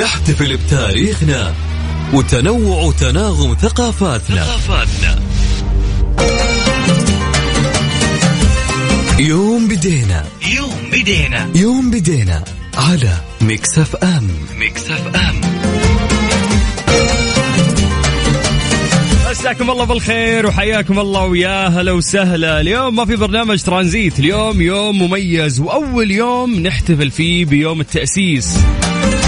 نحتفل بتاريخنا وتنوع تناغم ثقافاتنا. ثقافاتنا. يوم بدينا. يوم بدينا. يوم بدينا على Mix FM. Mix FM. مساكم الله بالخير وحياكم الله ويا هلا وسهلا. اليوم ما في برنامج ترانزيت. اليوم يوم مميز وأول يوم نحتفل فيه بيوم التأسيس.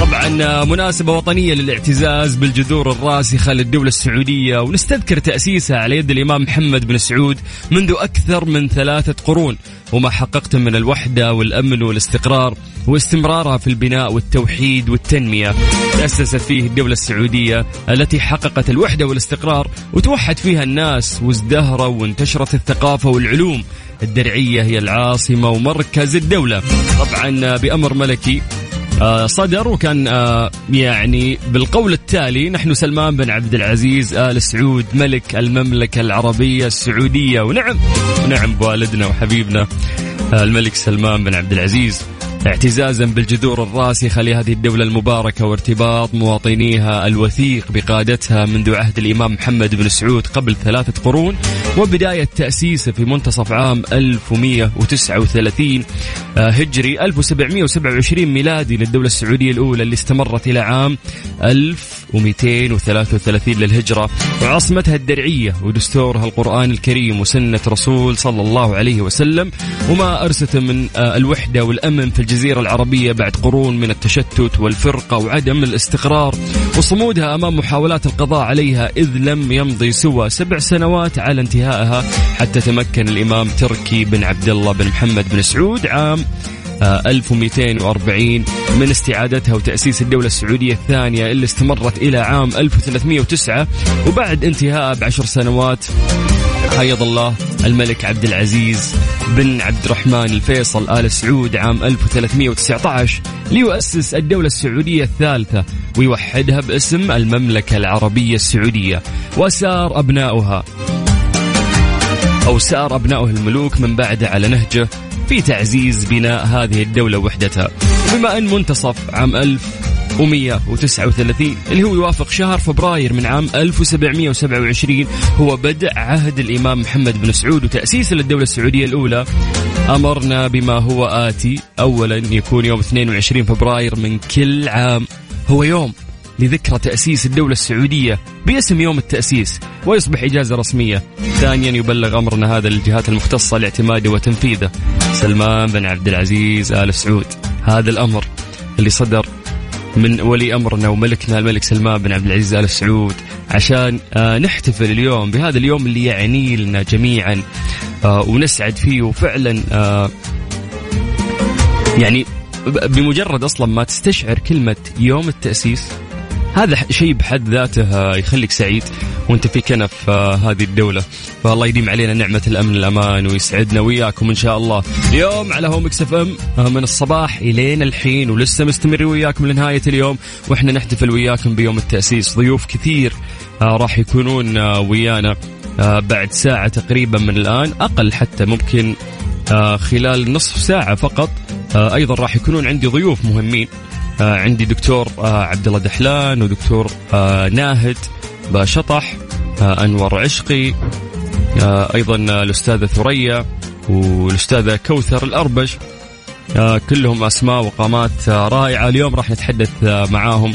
طبعا مناسبة وطنية للاعتزاز بالجذور الراسخة للدولة السعودية ونستذكر تأسيسها على يد الإمام محمد بن سعود منذ أكثر من ثلاثة قرون. وما حققته من الوحدة والأمن والاستقرار واستمرارها في البناء والتوحيد والتنمية. تأسست فيه الدولة السعودية التي حققت الوحدة والاستقرار وتوحد فيها الناس وازدهروا وانتشرت الثقافة والعلوم. الدرعية هي العاصمة ومركز الدولة. طبعا بأمر ملكي آه، صدر وكان آه، يعني بالقول التالي نحن سلمان بن عبد العزيز آل سعود ملك المملكة العربية السعودية. ونعم ونعم بوالدنا وحبيبنا آه، الملك سلمان بن عبد العزيز. اعتزازا بالجذور الراسخة لهذه الدولة المباركة وارتباط مواطنيها الوثيق بقادتها منذ عهد الإمام محمد بن سعود قبل ثلاثة قرون وبداية تأسيسه في منتصف عام 1139 آه، هجري 1727 ميلادي للدولة السعودية الأولى اللي استمرت إلى عام 1233 للهجرة. وعاصمتها الدرعية ودستورها القرآن الكريم وسنة رسول صلى الله عليه وسلم. وما أرسته من آه، الوحدة والأمن في الجزيرة العربية بعد قرون من التشتت والفرقة وعدم الاستقرار وصمودها أمام محاولات القضاء عليها إذ لم يمضي سوى سبع سنوات على انتهائها حتى تمكن الإمام تركي بن عبد الله بن محمد بن سعود عام 1240 آه، من استعادتها وتأسيس الدولة السعودية الثانية اللي استمرت إلى عام 1309 وبعد انتهائها بعشر سنوات. حيض الله الملك عبد العزيز بن عبد الرحمن الفيصل آل سعود عام 1319 ليؤسس الدولة السعودية الثالثة ويوحدها باسم المملكة العربية السعودية. وسار أبناؤها. أو سار أبناؤه الملوك من بعده على نهجه في تعزيز بناء هذه الدولة وحدتها. بما أن منتصف عام 1139 اللي هو يوافق شهر فبراير من عام 1727 هو بدء عهد الإمام محمد بن سعود وتأسيس للدولة السعودية الأولى. أمرنا بما هو آتي. أولا يكون يوم 22 فبراير من كل عام. هو يوم لذكرى تأسيس الدولة السعودية باسم يوم التأسيس ويصبح إجازة رسمية. ثانيا يبلغ أمرنا هذا للجهات المختصة لاعتماده وتنفيذه. سلمان بن عبد العزيز آل سعود. هذا الأمر اللي صدر من ولي أمرنا وملكنا الملك سلمان بن عبد العزيز آل سعود. عشان آه نحتفل اليوم بهذا اليوم اللي يعني لنا جميعا آه ونسعد فيه وفعلا آه يعني بمجرد أصلا ما تستشعر كلمة يوم التأسيس هذا شيء بحد ذاته يخليك سعيد وانت في كنف آه، هذه الدولة. فالله يديم علينا نعمة الأمن الأمان ويسعدنا وياكم إن شاء الله. اليوم على هوا Mix FM آه، من الصباح الين الحين ولسه مستمر وياكم لنهاية اليوم. وإحنا نحتفل وياكم بيوم التأسيس. ضيوف كثير آه، راح يكونون ويانا بعد ساعة تقريبا من الآن. أقل حتى ممكن خلال نصف ساعة فقط أيضا راح يكونون عندي ضيوف مهمين. آه عندي دكتور آه عبد الله دحلان ودكتور آه ناهد بشطح آه أنور عشقي آه أيضا الأستاذة ثريا والأستاذة كوثر الاربش آه كلهم أسماء وقامات آه رائعة. اليوم راح نتحدث آه معاهم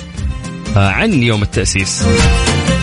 آه عن يوم التأسيس.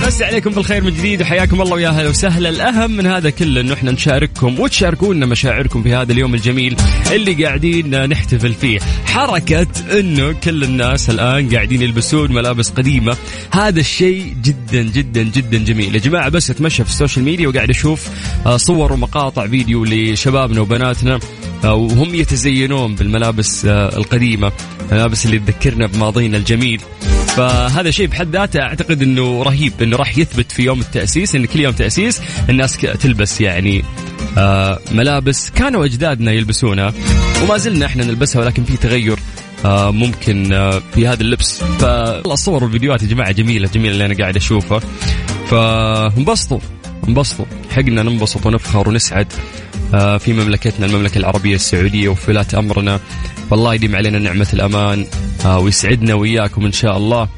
بس عليكم بالخير من جديد وحياكم الله ويا أهلا وسهلا. الأهم من هذا كله انه إحنا نشارككم وتشاركونا مشاعركم في هذا اليوم الجميل اللي قاعدين نحتفل فيه. حركة إنه كل الناس الآن قاعدين يلبسون ملابس قديمة. هذا الشيء جدا جدا جدا جميل. يا جماعة بس أتمشى في ال social media وقاعد أشوف آه، صور ومقاطع فيديو لشبابنا وبناتنا آه، وهم يتزينون بالملابس آه، القديمة. الملابس اللي تذكرنا بماضينا الجميل. فهذا شيء بحد ذاته أعتقد إنه رهيب إنه راح يثبت في يوم التأسيس إن كل يوم تأسيس الناس تلبس يعني آه ملابس كانوا أجدادنا يلبسونها وما زلنا إحنا نلبسها ولكن في تغير آه ممكن آه في هذا اللبس. فالصور والفيديوهات يا جماعة جميلة جميلة اللي أنا قاعد أشوفها. فانبسطوا انبسطوا. حقنا ننبسط ونفخر ونسعد آه، في مملكتنا المملكة العربية السعودية وفي ولاة أمرنا. والله يديم علينا نعمة الأمان. آه، ويسعدنا وإياكم إن شاء الله.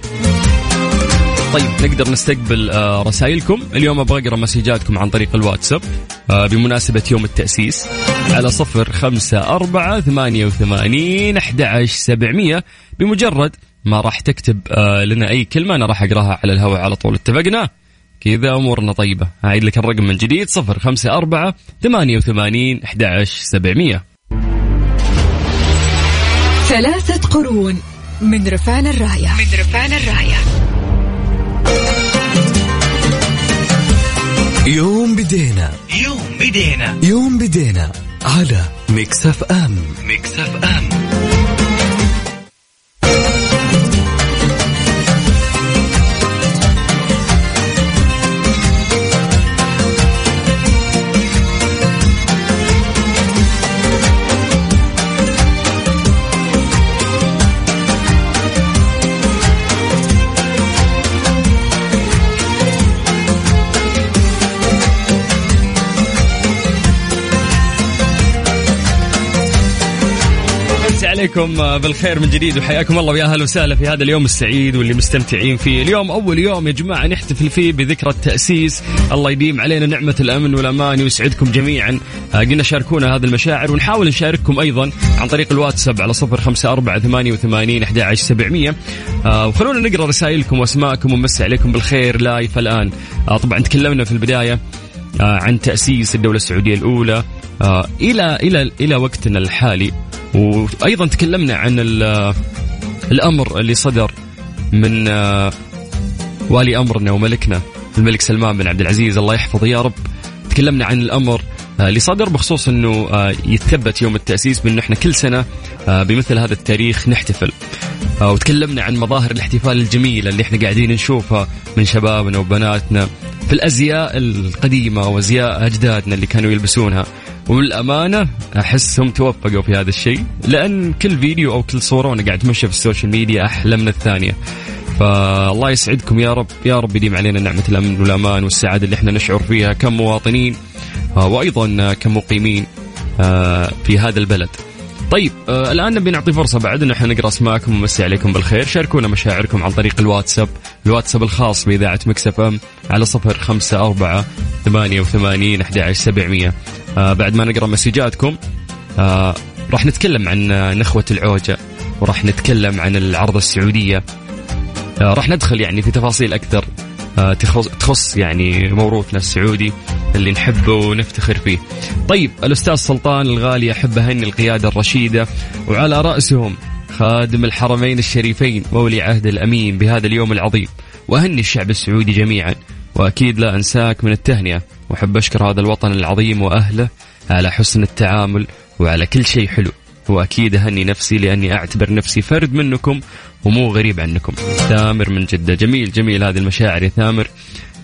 طيب نقدر نستقبل آه، رسائلكم. اليوم أبغى أقرأ مسجاتكم عن طريق الواتساب آه، بمناسبة يوم التأسيس. على صفر خمسة أربعة ثمانية وثمانين أحد سبعمية. بمجرد ما راح تكتب لنا أي كلمة أنا راح أقرأها على الهواء على طول. اتفقنا؟ كذا أمورنا طيبة. أعيد لك الرقم من جديد صفر خمسة أربعة ثمانية وثمانين أحد سبعمية. ثلاثة قرون من رفعنا الراية. من رفعنا الراية. يوم بدينا. يوم بدينا. يوم بدينا على ميكس أف أم. ميكس أف أم. مسي عليكم بالخير من جديد وحياكم الله ويا أهلا وسهلا في هذا اليوم السعيد واللي مستمتعين فيه، اليوم أول يوم يا جماعة نحتفل فيه بذكرى التأسيس، الله يديم علينا نعمة الأمن والأمان ويسعدكم جميعا، آه، قلنا شاركونا هذه المشاعر ونحاول نشارككم أيضا عن طريق الواتساب على صفر خمسة أربعة ثمانية وثمانين أحد عشر سبعمية. آه، وخلونا نقرأ رسائلكم وأسماءكم ونمسي عليكم بالخير لايف الآن. آه، طبعا تكلمنا في البداية عن تأسيس الدولة السعودية الأولى. إلى إلى إلى وقتنا الحالي. وأيضا تكلمنا عن الأمر اللي صدر من آه، والي أمرنا وملكنا الملك سلمان بن عبد العزيز الله يحفظه يا رب. تكلمنا عن الأمر آه، اللي صدر بخصوص إنه آه، يتثبت يوم التأسيس بإنه إحنا كل سنة بمثل هذا التاريخ نحتفل. وتكلمنا عن مظاهر الاحتفال الجميلة اللي إحنا قاعدين نشوفها من شبابنا وبناتنا في الأزياء القديمة وأزياء أجدادنا اللي كانوا يلبسونها. والأمانة أحسهم توفقوا في هذا الشيء لأن كل فيديو أو كل صورة وأنا قاعد أتمشى في ال social media أحلى من الثانية. فالله يسعدكم يا رب يا رب يديم علينا نعمة الأمن والأمان والسعادة اللي إحنا نشعر فيها كمواطنين آه، وأيضا كمقيمين آه، في هذا البلد. طيب آه الآن نبي نعطي فرصة بعد إن إحنا نقرأ أسماءكم ونمسي عليكم بالخير. شاركونا مشاعركم عن طريق الواتساب الواتساب الخاص بإذاعة مكسف إم على صفر خمسة أربعة ثمانية وثمانين أحد عشر سبعمية. آه بعد ما نقرأ مسجاتكم آه راح نتكلم عن نخوة العوجة وراح نتكلم عن العرض السعودية. آه راح ندخل يعني في تفاصيل أكثر. آه تخص, تخص يعني موروثنا السعودي اللي نحبه ونفتخر فيه. طيب الأستاذ سلطان الغالي أحب أهني القيادة الرشيدة وعلى رأسهم خادم الحرمين الشريفين وولي عهد الأمين بهذا اليوم العظيم. وأهني الشعب السعودي جميعا. وأكيد لا أنساك من التهنئة. وأحب أشكر هذا الوطن العظيم وأهله على حسن التعامل وعلى كل شيء حلو. وأكيد أهني نفسي لأني أعتبر نفسي فرد منكم ومو غريب عنكم. ثامر من جدة. جميل جميل هذه المشاعر يا ثامر.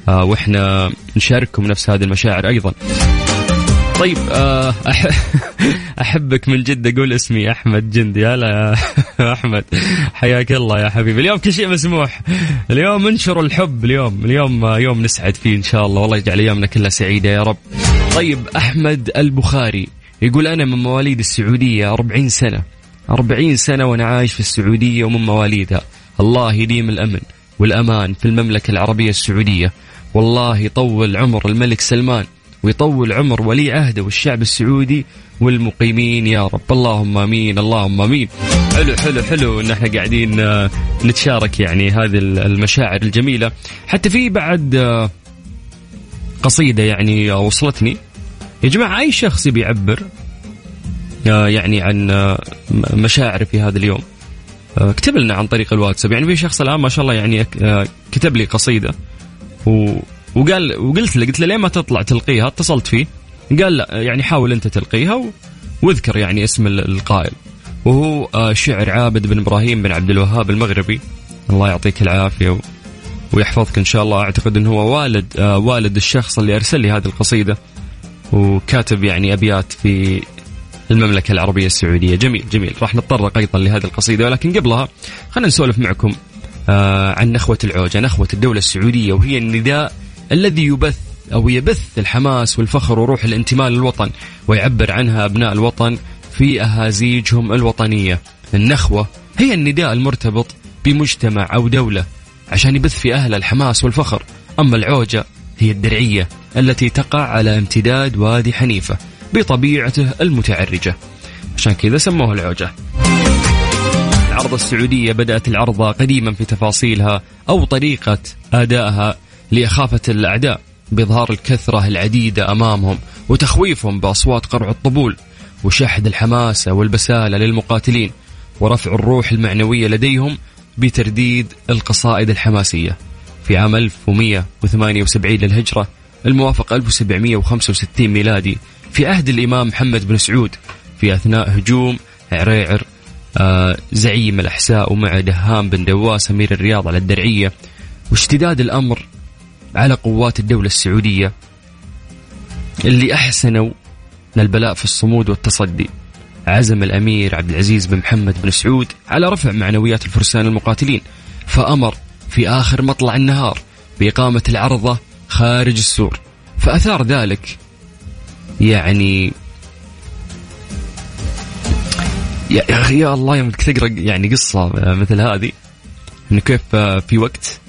آه وإحنا نشارككم نفس هذه المشاعر أيضا. طيب آه أحبك من جد أقول اسمي أحمد جندي. هلا يا أحمد. حياك الله يا حبيبي. اليوم كل شيء مسموح. اليوم انشروا الحب. اليوم اليوم يوم نسعد فيه إن شاء الله. والله يجعل أيامنا كلها سعيدة يا رب. طيب أحمد البخاري. يقول أنا من مواليد السعودية 40 سنة. 40 سنة وأنا عايش في السعودية ومن مواليدها. الله يديم الأمن والأمان في المملكة العربية السعودية. والله يطول عمر الملك سلمان ويطول عمر ولي عهده والشعب السعودي والمقيمين يا رب. اللهم آمين اللهم آمين. حلو حلو حلو إن إحنا قاعدين آه، نتشارك يعني هذه المشاعر الجميلة. حتى في بعد آه، قصيدة يعني وصلتني. يا جماعة أي شخص يبي يعبر آه، يعني عن مشاعره في هذا اليوم اكتب لنا عن طريق الواتساب يعني في شخص الآن ما شاء الله يعني كتب لي قصيدة و وقال وقلت له قلت له ليه ما تطلع تلقيها اتصلت فيه قال لا يعني حاول أنت تلقيها. واذكر يعني اسم القائل وهو آه، شعر عابد بن إبراهيم بن عبد الوهاب المغربي الله يعطيك العافية. ويحفظك إن شاء الله أعتقد انه هو والد آه والد الشخص اللي أرسل لي هذه القصيدة وكاتب يعني أبيات في المملكة العربية السعودية. جميل جميل. راح نتطرق أيضا لهذه القصيدة ولكن قبلها خلينا نسولف معكم آه عن نخوة العوجة نخوة الدولة السعودية وهي النداء الذي يبث أو يبث الحماس والفخر وروح الانتماء للوطن ويعبر عنها أبناء الوطن في أهازيجهم الوطنية. النخوة هي النداء المرتبط بمجتمع أو دولة عشان يبث في أهل الحماس والفخر. أما العوجة هي الدرعية التي تقع على امتداد وادي حنيفة بطبيعته المتعرجة. عشان كذا سموها العوجة. العرضة السعودية بدأت العرضة قديما في تفاصيلها أو طريقة أدائها لإخافة الأعداء بإظهار الكثرة العديدة أمامهم وتخويفهم بأصوات قرع الطبول وشحذ الحماسة والبسالة للمقاتلين ورفع الروح المعنوية لديهم بترديد القصائد الحماسية. في عام 1178 للهجرة. الموافق 1765 ميلادي. في عهد الإمام محمد بن سعود في أثناء هجوم عريعر آه زعيم الأحساء ومع دهام بن دواس أمير الرياض على الدرعية واشتداد الأمر على قوات الدولة السعودية اللي أحسنوا البلاء في الصمود والتصدي. عزم الأمير عبد العزيز بن محمد بن سعود على رفع معنويات الفرسان المقاتلين فأمر في آخر مطلع النهار بإقامة العرضة خارج السور. فأثار ذلك. يعني يا أخي يا الله يوم تقرأ يعني قصة مثل هذه إنه كيف في وقت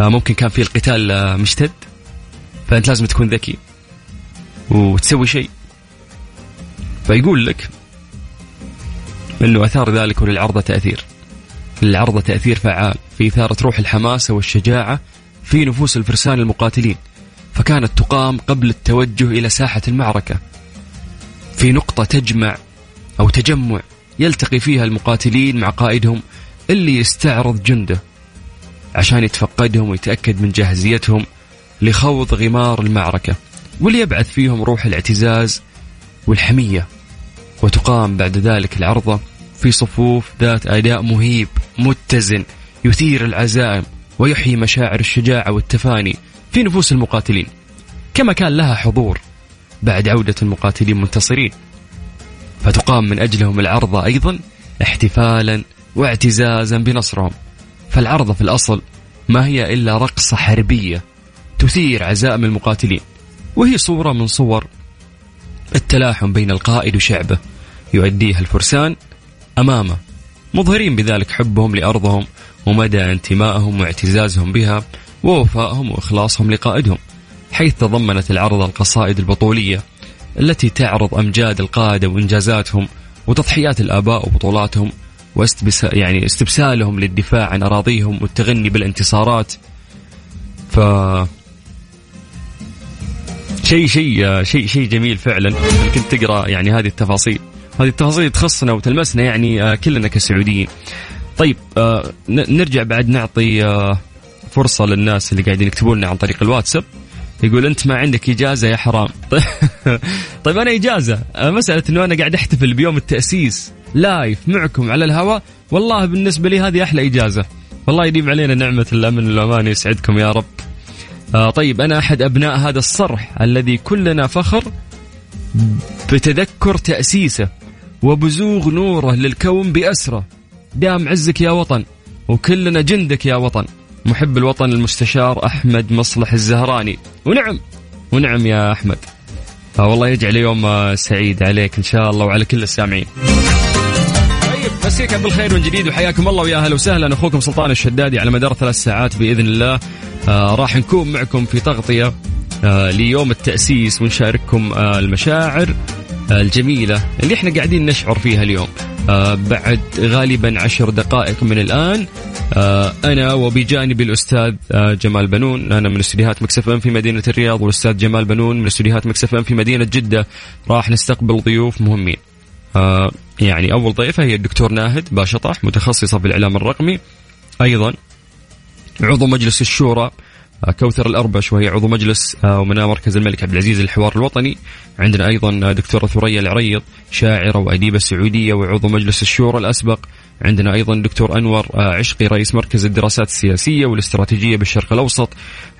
ممكن كان في القتال مشتد فأنت لازم تكون ذكي وتسوي شيء. فيقول لك إنه أثار ذلك وللعرضة تأثير. للعرضه تأثير فعال في إثارة روح الحماسة والشجاعة في نفوس الفرسان المقاتلين فكانت تقام قبل التوجه إلى ساحة المعركة. في نقطة تجمع أو تجمع يلتقي فيها المقاتلين مع قائدهم اللي يستعرض جنده عشان يتفقدهم ويتأكد من جاهزيتهم لخوض غمار المعركة واللي يبعث فيهم روح الاعتزاز والحمية وتقام بعد ذلك العرضة في صفوف ذات أداء مهيب متزن يثير العزائم ويحيي مشاعر الشجاعة والتفاني في نفوس المقاتلين. كما كان لها حضور بعد عودة المقاتلين منتصرين. فتقام من أجلهم العرضة أيضا احتفالا واعتزازا بنصرهم. فالعرضة في الأصل ما هي إلا رقصة حربية تثير عزائم المقاتلين. وهي صورة من صور التلاحم بين القائد وشعبه. يؤديها الفرسان أمامه. مظهرين بذلك حبهم لأرضهم ومدى انتمائهم واعتزازهم بها ووفائهم وإخلاصهم لقائدهم حيث تضمنت العرض القصائد البطولية التي تعرض أمجاد القادة وإنجازاتهم وتضحيات الآباء وبطولاتهم واستبس يعني استبسالهم للدفاع عن أراضيهم والتغني بالانتصارات. ف شيء شيء شيء شيء جميل فعلا. كنت تقرأ يعني هذه التفاصيل. هذه التفاصيل تخصنا وتلمسنا يعني آه، كلنا كسعوديين. طيب آه، نرجع بعد نعطي آه، فرصة للناس اللي قاعدين يكتبون لنا عن طريق الواتساب. يقول أنت ما عندك إجازة يا حرام. طيب أنا إجازة. مسألة إنه أنا قاعد أحتفل بيوم التأسيس لايف معكم على الهواء. والله بالنسبة لي هذه أحلى إجازة. والله يديم علينا نعمة الأمن والأمان يسعدكم يا رب. طيب أنا أحد أبناء هذا الصرح الذي كلنا فخر بتذكر تأسيسه. وبزوغ نوره للكون بأسرة. دام عزك يا وطن وكلنا جندك يا وطن. محب الوطن المستشار أحمد مصلح الزهراني. ونعم ونعم يا أحمد. آه والله يجعل يوم سعيد عليك إن شاء الله وعلى كل السامعين. طيب مسيك بالخير من جديد وحياكم الله ويا أهلا وسهلا. أخوكم سلطان الشدادي على مدار ثلاث ساعات بإذن الله. آه راح نكون معكم في تغطية آه ليوم التأسيس ونشارككم آه المشاعر. الجميلة اللي إحنا قاعدين نشعر فيها اليوم. آه بعد غالبا عشر دقائق من الآن آه أنا وبجانبي الأستاذ آه جمال بنون أنا من استديوهات Mix FM في مدينة الرياض والأستاذ جمال بنون من استديوهات Mix FM في مدينة جدة. راح نستقبل ضيوف مهمين. آه يعني أول ضيفة هي الدكتور ناهد باشطح متخصصة في الإعلام الرقمي. أيضا عضو مجلس الشورى كوثر الأربش وهي عضو مجلس آه، ومناء مركز الملك عبد العزيز للحوار الوطني. عندنا أيضا دكتورة ثريا العريض شاعرة وأديبة سعودية وعضو مجلس الشورى الأسبق. عندنا أيضا دكتور أنور آه، عشقي رئيس مركز الدراسات السياسية والاستراتيجية بالشرق الأوسط.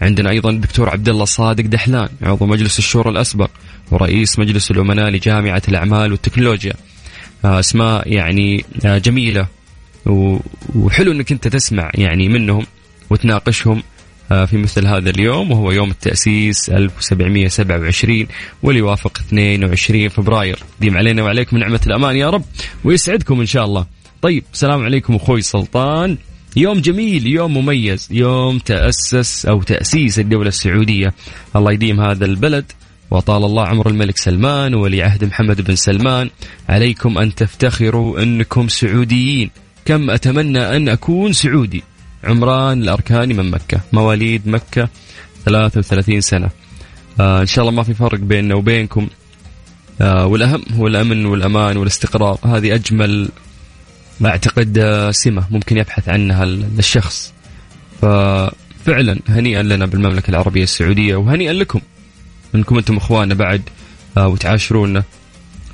عندنا أيضا الدكتور عبد الله صادق دحلان عضو مجلس الشورى الأسبق ورئيس مجلس الأمناء لجامعة الأعمال والتكنولوجيا. أسماء يعني جميلة وحلو أنك أنت تسمع يعني منهم وتناقشهم. آه، في مثل هذا اليوم وهو يوم التأسيس 1727 واللي يوافق 22 فبراير. ديم علينا وعليكم نعمة الأمان يا رب ويسعدكم إن شاء الله. طيب السلام عليكم أخوي سلطان. يوم جميل يوم مميز يوم تأسس أو تأسيس الدولة السعودية. الله يديم هذا البلد وطال الله عمر الملك سلمان وولي عهد محمد بن سلمان. عليكم أن تفتخروا أنكم سعوديين. كم أتمنى أن أكون سعودي. عمران الأركاني من مكة مواليد مكة 33 سنة. آه إن شاء الله ما في فرق بيننا وبينكم. آه والأهم هو الأمن والأمان والاستقرار. هذه أجمل أعتقد آه، سمة ممكن يبحث عنها الشخص. ففعلا هنيئا لنا بالمملكة العربية السعودية وهنيئا لكم. إنكم أنتم إخواننا بعد آه، وتعاشرونا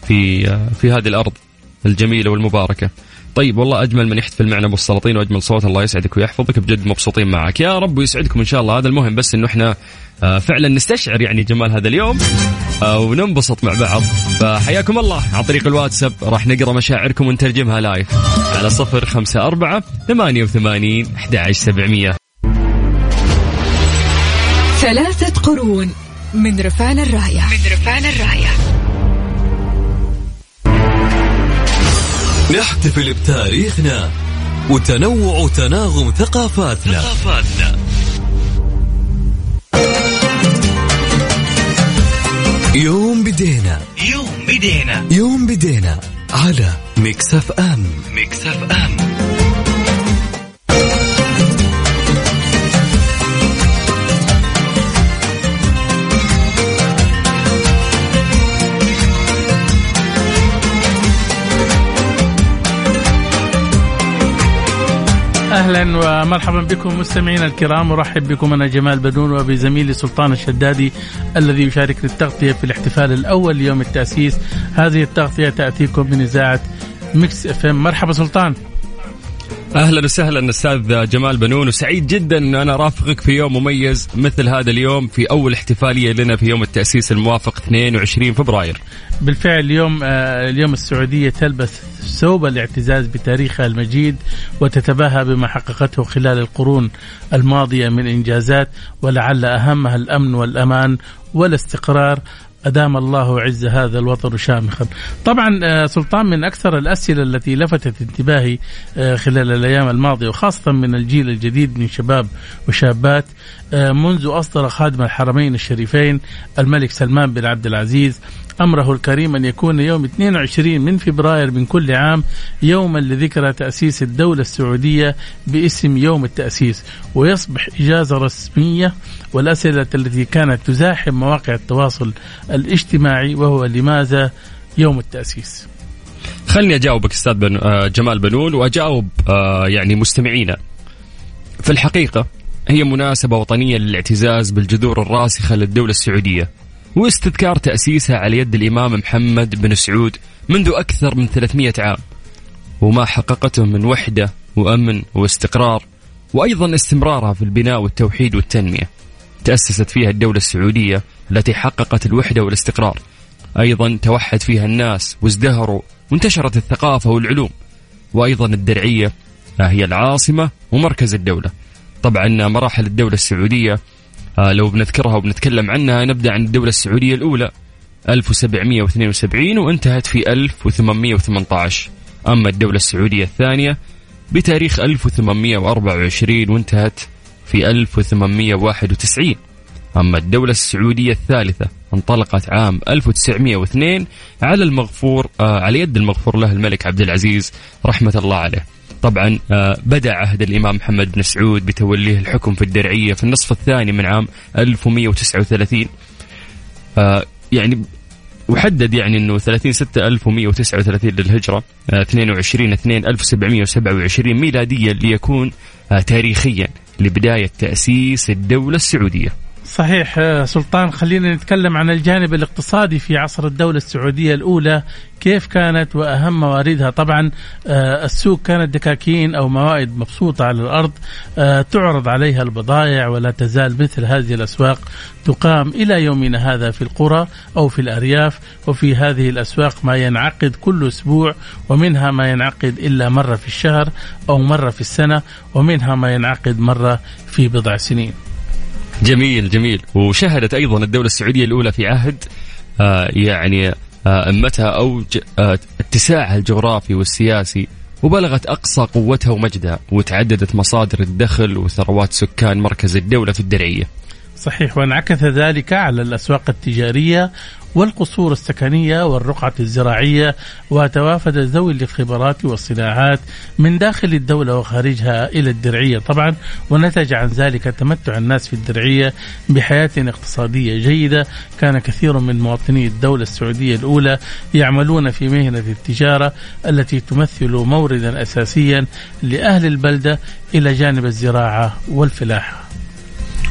في آه، في هذه الأرض الجميلة والمباركة. طيب والله أجمل من يحتفل معنا أبو السلاطين وأجمل صوت الله يسعدك ويحفظك بجد مبسوطين معك. يا رب ويسعدكم إن شاء الله. هذا المهم بس إنه إحنا آه، فعلا نستشعر يعني جمال هذا اليوم وننبسط مع بعض. فحياكم الله. عن طريق الواتساب راح نقرأ مشاعركم ونترجمها لايف على صفر خمسة أربعة ثمانية وثمانين أحد سبعمية. ثلاثة قرون من رفان الراية. من رفان الراية. نحتفل بتاريخنا وتنوع تناغم ثقافاتنا. ثقافاتنا. يوم بدينا. يوم بدينا. يوم بدينا على Mix FM. Mix FM. أهلا ومرحبا بكم مستمعينا الكرام. أرحب بكم أنا جمال بنون وبزميلي سلطان الشدادي الذي يشارك التغطية في الاحتفال الأول ليوم التأسيس. هذه التغطية تأتيكم من إذاعة Mix FM. مرحبا سلطان. أهلا وسهلا أستاذ جمال بنون وسعيد جدا إن أنا أرافقك في يوم مميز مثل هذا اليوم في أول احتفالية لنا في يوم التأسيس الموافق 22 فبراير. بالفعل اليوم آه اليوم السعودية تلبس ثوب الاعتزاز بتاريخها المجيد وتتباهى بما حققته خلال القرون الماضية من إنجازات ولعل أهمها الأمن والأمان والاستقرار أدام الله عز هذا الوطن شامخا. طبعا آه، سلطان من أكثر الأسئلة التي لفتت انتباهي آه، خلال الأيام الماضية وخاصة من الجيل الجديد من شباب وشابات آه، منذ أصدر خادم الحرمين الشريفين الملك سلمان بن عبد العزيز أمره الكريم أن يكون يوم 22 من فبراير من كل عام يوما لذكرى تأسيس الدولة السعودية باسم يوم التأسيس ويصبح إجازة رسمية والأسئلة التي كانت تزاحم مواقع التواصل الاجتماعي وهو لماذا يوم التأسيس؟ خلني أجاوبك أستاذ بن آه، جمال بنون وأجاوب آه، يعني مستمعينا. في الحقيقة هي مناسبة وطنية للاعتزاز بالجذور الراسخة للدولة السعودية. واستذكار تأسيسها على يد الإمام محمد بن سعود منذ أكثر من 300 عام وما حققته من وحدة وأمن واستقرار وأيضا استمرارها في البناء والتوحيد والتنمية. تأسست فيها الدولة السعودية التي حققت الوحدة والاستقرار. أيضا توحد فيها الناس وازدهروا وانتشرت الثقافة والعلوم. وأيضا الدرعية هي العاصمة ومركز الدولة. طبعا مراحل الدولة السعودية آه لو بنذكرها وبنتكلم عنها نبدأ عن الدولة السعودية الأولى. 1772 وانتهت في 1818 أما الدولة السعودية الثانية بتاريخ 1824 وانتهت في 1891 أما الدولة السعودية الثالثة انطلقت عام 1902 على المغفور آه على يد المغفور له الملك عبد العزيز رحمة الله عليه. طبعا آه، بدأ عهد الإمام محمد بن سعود بتوليه الحكم في الدرعية في النصف الثاني من عام 1139 آه، يعني وحدد يعني إنه 30 6 1139 للهجرة 22 2 1727 ميلاديا ليكون آه، تاريخيا لبداية تأسيس الدولة السعودية. صحيح آه، سلطان خلينا نتكلم عن الجانب الاقتصادي في عصر الدولة السعودية الأولى. كيف كانت وأهم مواردها؟ طبعا آه، السوق كانت دكاكين أو موائد مبسوطة على الأرض آه، تعرض عليها البضائع ولا تزال مثل هذه الأسواق تقام إلى يومنا هذا في القرى أو في الأرياف. وفي هذه الأسواق ما ينعقد كل أسبوع ومنها ما ينعقد إلا مرة في الشهر أو مرة في السنة ومنها ما ينعقد مرة في بضع سنين. جميل جميل وشهدت أيضا الدولة السعودية الأولى في عهد آه يعني آه أمتها اوج آه اتساعها الجغرافي والسياسي وبلغت أقصى قوتها ومجدها وتعددت مصادر الدخل وثروات سكان مركز الدولة في الدرعية. صحيح وانعكس ذلك على الأسواق التجارية والقصور السكنية والرقعة الزراعية وتوافد ذوي الخبرات والصناعات من داخل الدولة وخارجها إلى الدرعية طبعا ونتج عن ذلك تمتع الناس في الدرعية بحياة اقتصادية جيدة كان كثير من مواطني الدولة السعودية الأولى يعملون في مهنة التجارة التي تمثل موردا اساسيا لأهل البلدة إلى جانب الزراعة والفلاحة.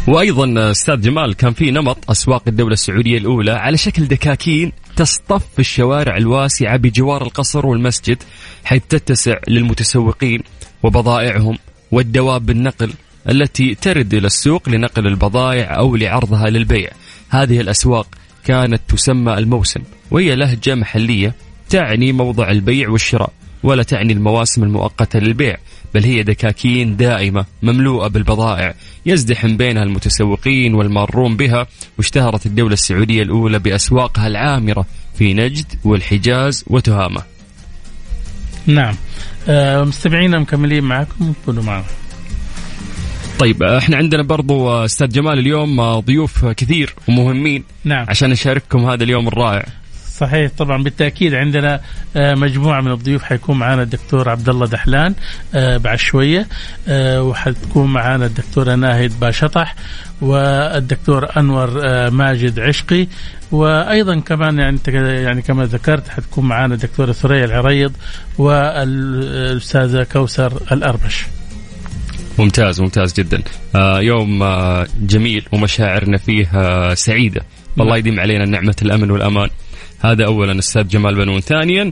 وأيضا أستاذ جمال كان في نمط أسواق الدولة السعودية الأولى على شكل دكاكين تصطف في الشوارع الواسعة بجوار القصر والمسجد حيث تتسع للمتسوقين وبضائعهم والدواب بالنقل التي ترد إلى السوق لنقل البضائع أو لعرضها للبيع. هذه الأسواق كانت تسمى الموسم وهي لهجة محلية تعني موضع البيع والشراء ولا تعني المواسم المؤقتة للبيع بل هي دكاكين دائمة مملوءة بالبضائع يزدحم بينها المتسوقين والمارون بها واشتهرت الدولة السعودية الأولى بأسواقها العامرة في نجد والحجاز وتهامة. نعم. آه مستمعينا مكملين معكم كونوا معنا. طيب إحنا عندنا برضو أستاذ جمال اليوم ضيوف كثير ومهمين. نعم. عشان نشارككم هذا اليوم الرائع. صحيح طبعا بالتأكيد عندنا آه، مجموعة من الضيوف حيكون معنا الدكتور عبد الله دحلان آه، بعد شوية آه، وحتكون معنا الدكتورة ناهد باشطح والدكتور أنور ماجد عشقي وأيضا كمان يعني يعني كما ذكرت حتكون معنا الدكتورة ثريا العريض والأستاذة كوثر الأربش. ممتاز ممتاز جدا يوم جميل ومشاعرنا فيه والله نعم. يديم علينا نعمة الأمن والأمان هذا اولا أستاذ جمال بنون. ثانيا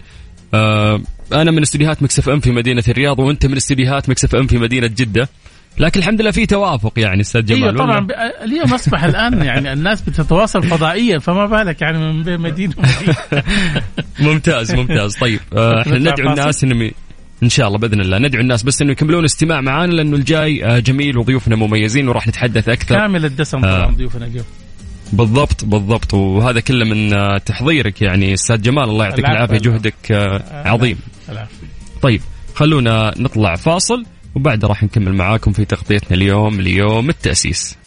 آه أنا من استديوهات Mix FM في مدينة الرياض وأنت من استديوهات Mix FM في مدينة جدة. لكن الحمد لله في توافق يعني أستاذ جمال. أيوه طبعا اليوم أصبح الآن يعني الناس بتتواصل فضائيا فما بالك يعني من بين مدينة ومدينة. ممتاز ممتاز. طيب آه إحنا ندعو الناس إنهم إن شاء الله بإذن الله ندعو الناس بس انه يكملون استماع معانا لأنه الجاي آه، جميل وضيوفنا مميزين وراح نتحدث أكثر. كامل الدسم طبعا آه ضيوفنا اليوم. بالضبط بالضبط. وهذا كله من آه، تحضيرك يعني أستاذ جمال. الله يعطيك العافية. جهدك آه، عظيم. طيب خلونا نطلع فاصل وبعد راح نكمل معاكم في تغطيتنا اليوم ليوم التأسيس.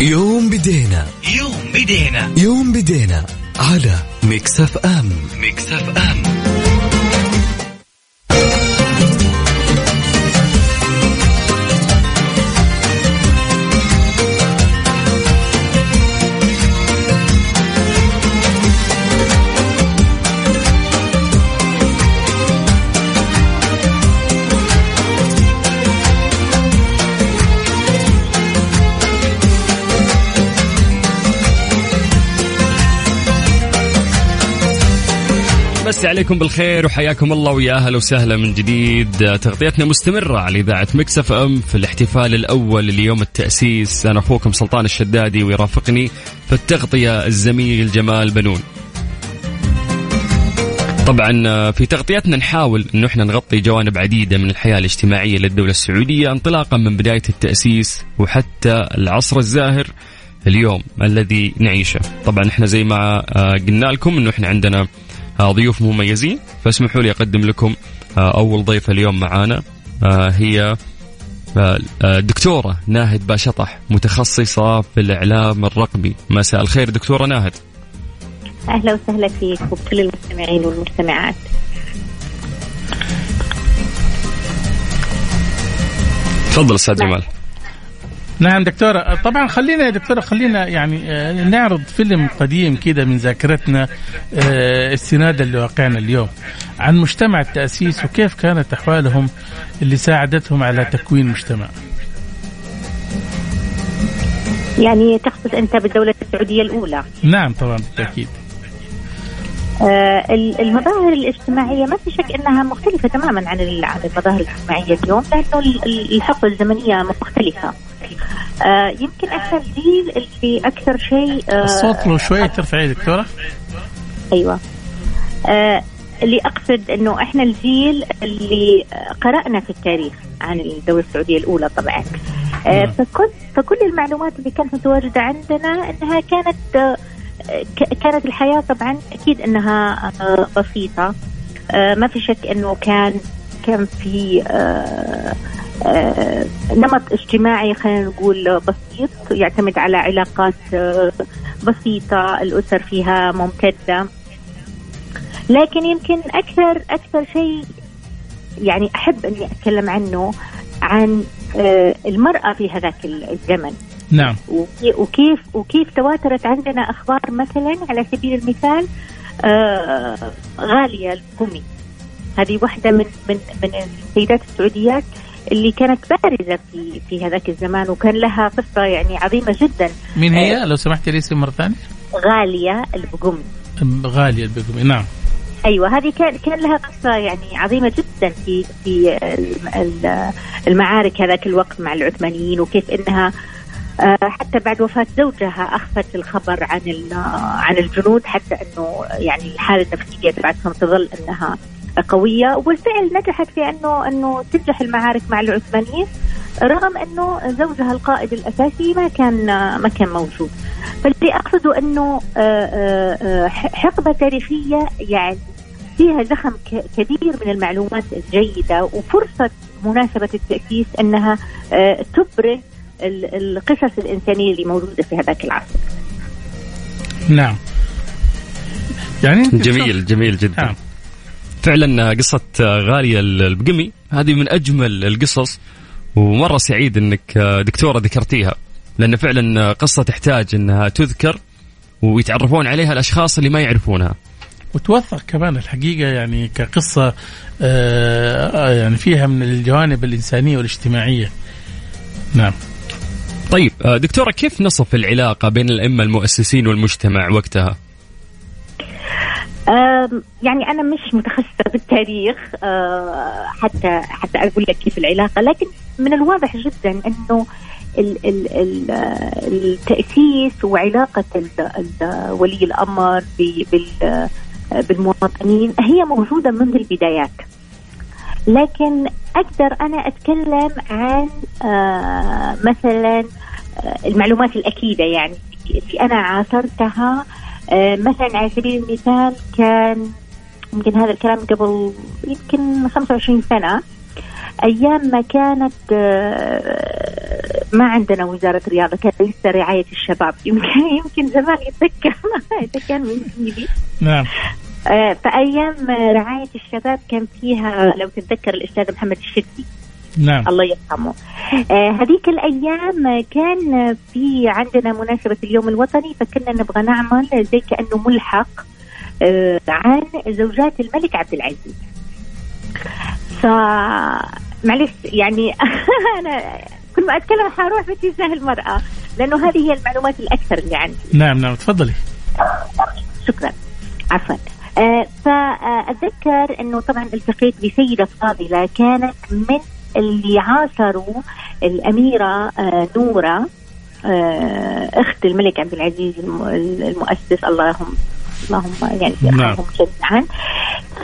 يوم بدينا. يوم بدينا. يوم بدينا على مكسف أم. مكسف أم. مسي عليكم بالخير وحياكم الله ويا أهلا وسهلا من جديد. تغطيتنا مستمرة على إذاعة مكسف أم في الاحتفال الأول ليوم التأسيس. أنا أخوكم سلطان الشدادي ويرافقني في التغطية الزميل جمال بنون. طبعا في تغطيتنا نحاول إنه إحنا نغطي جوانب عديدة من الحياة الاجتماعية للدولة السعودية انطلاقا من بداية التأسيس وحتى العصر الزاهر اليوم الذي نعيشه. طبعا إحنا زي ما آه، قلنا لكم إنه إحنا عندنا ضيوف مميزين. فاسمحوا لي أقدم لكم آه، أول ضيفة اليوم معانا آه، هي دكتورة ناهد باشطح متخصصة في الإعلام الرقمي. مساء الخير دكتورة ناهد. أهلا وسهلا فيك وبكل المستمعين والمستمعات. تفضل أستاذ نعم. جمال نعم دكتورة. طبعا خلينا يا دكتورة خلينا يعني آه، نعرض فيلم قديم كده من ذاكرتنا آه، استنادا لواقعنا اليوم عن مجتمع التأسيس وكيف كانت أحوالهم اللي ساعدتهم على تكوين مجتمع. يعني تقصد أنت بالدولة السعودية الأولى. نعم طبعا بالتأكيد. آه، المظاهر الاجتماعية ما في شك أنها مختلفة تماما عن المظاهر الاجتماعية اليوم لأنه الحقبة الزمنية مختلفة. آه يمكن إحنا الجيل اللي أكثر شيء آه الصوت لو شوي ترفعي دكتورة. أيوه. آه اللي أقصد إنه إحنا الجيل اللي قرأنا في التاريخ عن الدولة السعودية الأولى طبعا. آه، فكل فكل المعلومات اللي كانت متواجدة عندنا إنها كانت آه، كانت الحياة طبعا أكيد إنها آه، بسيطة. ما في شك إنه كان كان في نمط اجتماعي خلينا نقول بسيط يعتمد على علاقات آه، بسيطة الأسر فيها ممتدة. لكن يمكن أكثر أكثر شيء يعني أحب أني أتكلم عنه عن آه، المرأة في هذاك الزمن. نعم. وكي- وكيف وكيف تواترت عندنا أخبار مثلا على سبيل المثال آه، غالية القمي هذه واحدة من من من السيدات السعوديات اللي كانت بارزة في في هذاك الزمان وكان لها قصة يعني عظيمة جدا. مين هي؟ لو سمحت لي اسم مرة ثانية. غالية البقمي غالية البقمي نعم. أيوه هذه كان كان لها قصة يعني عظيمة جدا في في الم- ال- المعارك هذاك الوقت مع العثمانيين وكيف إنها آه، حتى بعد وفاة زوجها أخفت الخبر عن عن الجنود حتى أنه يعني الحالة النفسية تبعتهم تظل أنها قوية وبالفعل نجحت في أنه أنه تنجح المعارك مع العثمانيين رغم أنه زوجها القائد الأساسي ما كان ما كان موجود. فاللي أقصده أنه آه، آه، آه، حقبة تاريخية يعني فيها زخم ك- كبير من المعلومات الجيدة وفرصة مناسبة التأسيس أنها آه، تبرز ال- القصص الإنسانية اللي موجودة في هذاك العصر. نعم. يعني جميل جميل جدا. نعم. فعلا قصة غالية البقمي. هذه من أجمل القصص ومرة سعيد أنك دكتورة ذكرتيها لأن فعلا قصة تحتاج أنها تذكر ويتعرفون عليها الأشخاص اللي ما يعرفونها. وتوثق كمان الحقيقة يعني كقصة آه يعني فيها من الجوانب الإنسانية والاجتماعية. نعم. طيب دكتورة كيف نصف العلاقة بين الأئمة المؤسسين والمجتمع وقتها؟ يعني أنا مش متخصصة بالتاريخ آه، حتى حتى أقول لك كيف العلاقة لكن من الواضح جدا أنه ال ال ال التأسيس وعلاقة ولي الأمر بالمواطنين هي موجودة منذ البدايات. لكن أقدر أنا أتكلم عن آه، مثلا آه، المعلومات الأكيدة يعني اللي أنا عاصرتها آه، مثلا على سبيل المثال كان يمكن هذا الكلام قبل يمكن 25 سنة. أيام ما كانت آه، ما عندنا وزارة رياضة كانت لسه رعاية الشباب. يمكن يمكن زمان يتذكر. إذا كان من جيلي نعم. آه، فأيام رعاية الشباب كان فيها لو تتذكر الأستاذ محمد الشدي نعم. الله يرحمه. آه هذيك الأيام كان في عندنا مناسبة اليوم الوطني فكنا نبغى نعمل زي كأنه ملحق آه عن زوجات الملك عبد العزيز. ف معلش يعني أنا كل ما أتكلم حروح باتجاه المرأة لأنه هذه هي المعلومات الأكثر اللي عندي. نعم نعم تفضلي. شكرا. عفوا. آه فأتذكر أنه طبعا التقيت بسيدة فاضلة كانت من اللي عاصروا الأميرة آه نورة آه أخت الملك عبد العزيز الم- المؤسس. اللهم اللهم يعني نعم. يرحمهم جميعا.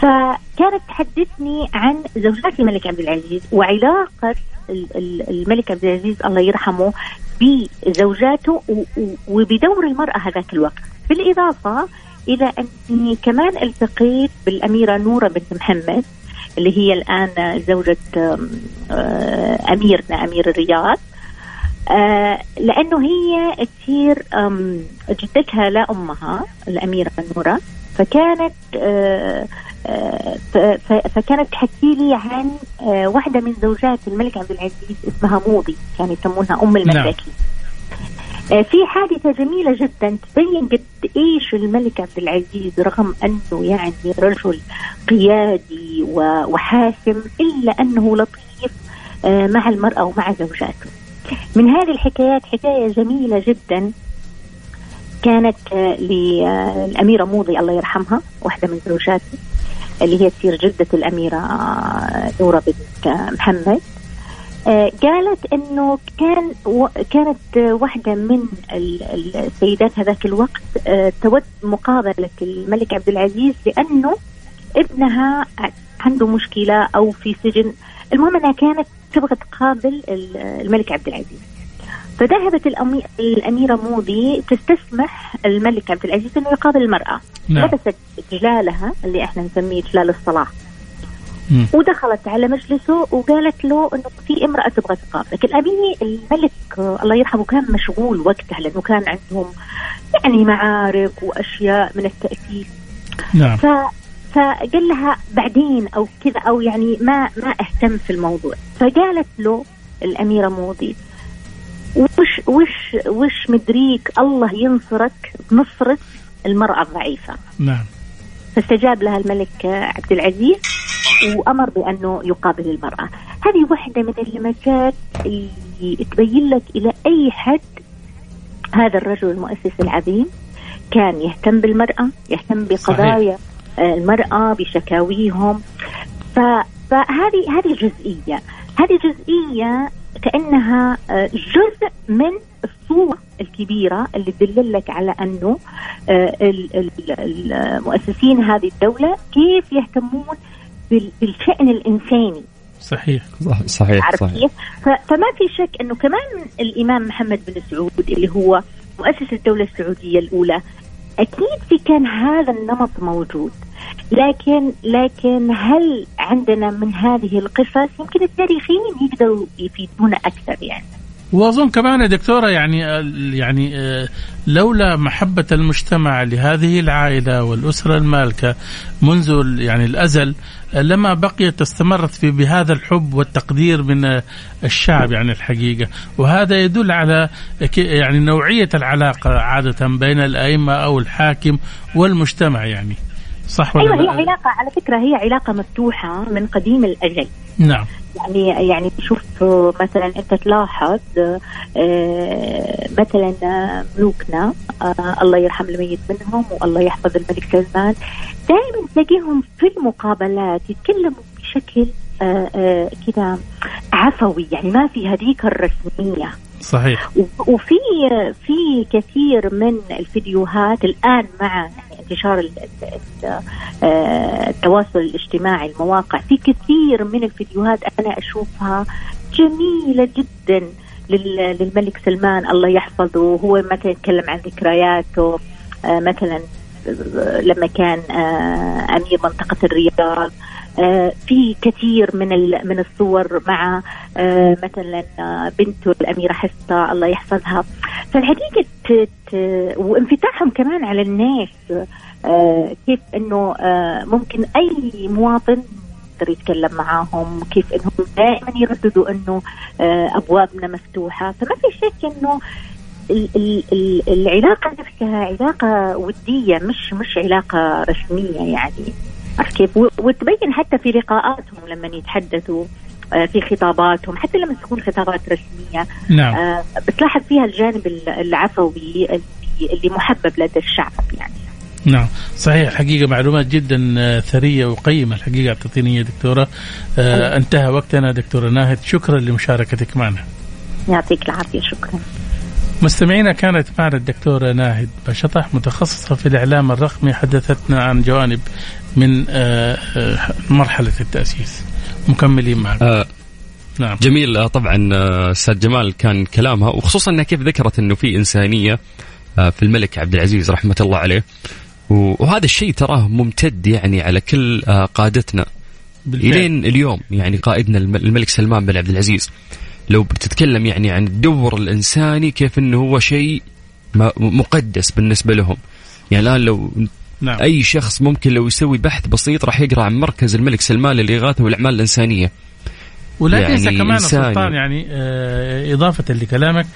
فكانت تحدثني عن زوجات الملك عبد العزيز وعلاقة ال- ال- الملك عبد العزيز الله يرحمه بزوجاته وبدور المرأة هذاك الوقت. بالإضافة إلى أني كمان التقيت بالأميرة نورة بنت محمد. اللي هي الآن زوجة آه، أميرنا أمير الرياض. آه، لأنه هي تصير جدتها لا أمها الأميرة نورة. فكانت آه، فكانت تحكي لي عن واحدة من زوجات الملك عبد العزيز اسمها موضي كانوا يسمونها أم الملاكين آه، في حادثة جميلة جدا تبين قد إيش الملك عبد العزيز رغم أنه يعني رجل قيادي وحاسم إلا أنه لطيف آه، مع المرأة ومع زوجاته. من هذه الحكايات حكاية جميلة جدا كانت آه، للأميرة موضي الله يرحمها واحدة من زوجاته اللي هي تصير جدة الأميرة آه، نورة بنت آه، محمد آه، قالت إنه كان و... كانت آه، واحدة من ال- ال- السيدات هذاك الوقت آه، تود مقابلة الملك عبد العزيز لأنه ابنها عنده مشكلة أو في سجن. المهم إنها كانت تبغى تقابل ال- الملك عبد العزيز. فذهبت الأمي- الأميرة موضي تستسمح الملك عبد العزيز إنه يقابل المرأة. نعم. لبست جلالها اللي إحنا نسميه جلال الصلاة. ودخلت على مجلسه وقالت له إنه في امرأة تبغى تقابلك، الامير الملك آه، الله يرحمه كان مشغول وقتها لأنه كان عندهم يعني معارك وأشياء من التأسيس. نعم. ف فقال لها بعدين أو كذا أو يعني ما ما أهتم في الموضوع. فقالت له الأميرة موضي وش وش وش مدريك الله ينصرك بنصره المرأة الضعيفة؟ نعم. فاستجاب لها الملك عبد العزيز وأمر بأنه يقابل المرأة. هذه واحدة من اللمسات اللي تبين لك إلى أي حد هذا الرجل المؤسس العظيم كان يهتم بالمرأة يهتم بقضايا آه، المرأة بشكاويهم. ف- فهذه هذه جزئية. هذه جزئية كأنها آه، جزء من الصورة الكبيرة اللي تدل لك على أنه آه، ال- ال- المؤسسين هذه الدولة كيف يهتمون بال- بالشأن الإنساني. صح- صحيح صحيح صحيح. عرفت كيف؟ فما في شك أنه كمان الإمام محمد بن سعود اللي هو مؤسس الدولة السعودية الأولى أكيد في كان هذا النمط موجود. لكن لكن هل عندنا من هذه القصص يمكن التاريخيين يقدروا يفيدونا أكثر يعني؟ وأظن كمان يا دكتورة يعني يعني لولا محبة المجتمع لهذه العائلة والأسرة المالكة منذ يعني الأزل لما بقيت استمرت في بهذا الحب والتقدير من الشعب يعني الحقيقة. وهذا يدل على يعني نوعية العلاقة عادة بين الأئمة أو الحاكم والمجتمع يعني. صح ولا هي لا؟ علاقة على فكرة هي علاقة مفتوحة من قديم الأجل. نعم. يعني يعني شوف مثلا أنت تلاحظ آه، مثلا ملوكنا آه، الله يرحم الميت منهم والله يحفظ الملك سلمان دائما تلاقيهم في المقابلات يتكلموا بشكل آه، كذا عفوي. يعني ما في هذيك الرسمية. صحيح. وفي في كثير من الفيديوهات الآن مع انتشار آه، التواصل الاجتماعي المواقع. في كثير من الفيديوهات أنا أشوفها جميلة جدا لل- للملك سلمان. الله يحفظه. هو مثلا يتكلم عن ذكرياته. آه، مثلا آه، لما كان أمير منطقة الرياض. في كثير من من الصور مع آه، مثلا آه، بنته الأميرة حفصه الله يحفظها. فالحقيقة وانفتاحهم كمان على الناس آه، كيف إنه آه، ممكن أي مواطن يقدر يتكلم معاهم كيف إنهم دائما يرددوا إنه آه، أبوابنا مفتوحة. فما في شك إنه ال- ال- ال- العلاقة نفسها علاقة ودية مش مش علاقة رسمية يعني. عرفت كيف وتبين حتى في لقاءاتهم لما يتحدثوا آه، في خطاباتهم حتى لما تكون خطابات رسمية. نعم. آه، بتلاحظ فيها الجانب ال- العفوي اللي, محبب لدى الشعب يعني. نعم. صحيح حقيقة معلومات جدا آه، ثرية وقيمة الحقيقة. أعطيتيني يا دكتورة. آه انتهى وقتنا دكتورة ناهد. شكرا لمشاركتك معنا. يعطيك العافية. شكرا. مستمعينا كانت معنا الدكتورة ناهد بشطح متخصصة في الإعلام الرقمي حدثتنا عن جوانب من آه، آه، مرحلة التأسيس. مكملين معنا آه نعم. جميل. آه، طبعا أستاذ جمال كان كلامها وخصوصا إنها كيف ذكرت إنه في إنسانية في الملك عبد العزيز رحمة الله عليه. وهذا الشيء تراه ممتد يعني على كل قادتنا. بالفعل. إلين اليوم يعني قائدنا الم- الملك سلمان بن عبد العزيز. لو بتتكلم يعني عن الدور الإنساني كيف إنه هو شيء مقدس بالنسبة لهم. يعني الآن لو نعم. أي شخص ممكن لو يسوي بحث بسيط راح يقرأ عن مركز الملك سلمان للإغاثة والأعمال الإنسانية. ولا يعني تنسى كمان. سلطان يعني آه، إضافة لكلامك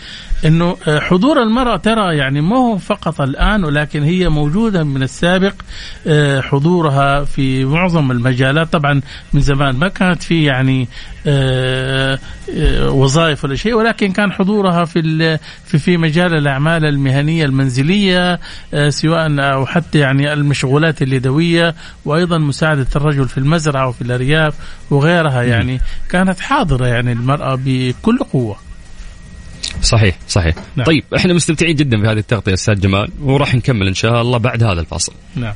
أنه آه، حضور المرأة ترى يعني ما هو فقط الآن ولكن هي موجودة من السابق آه، حضورها في معظم المجالات طبعا من زمان ما كانت في يعني وظائف ولا شيء ولكن كان حضورها في في في مجال الأعمال المهنية المنزلية آه، سواء أو حتى يعني المشغولات اليدوية وأيضا مساعدة الرجل في المزرعة وفي الأرياف وغيرها يعني كانت حاضرة يعني المرأة بكل قوة. صحيح صحيح. نعم. نعم. طيب إحنا مستمتعين جدا بهذه التغطية أستاذ جمال وراح نكمل إن شاء الله بعد هذا الفاصل نعم.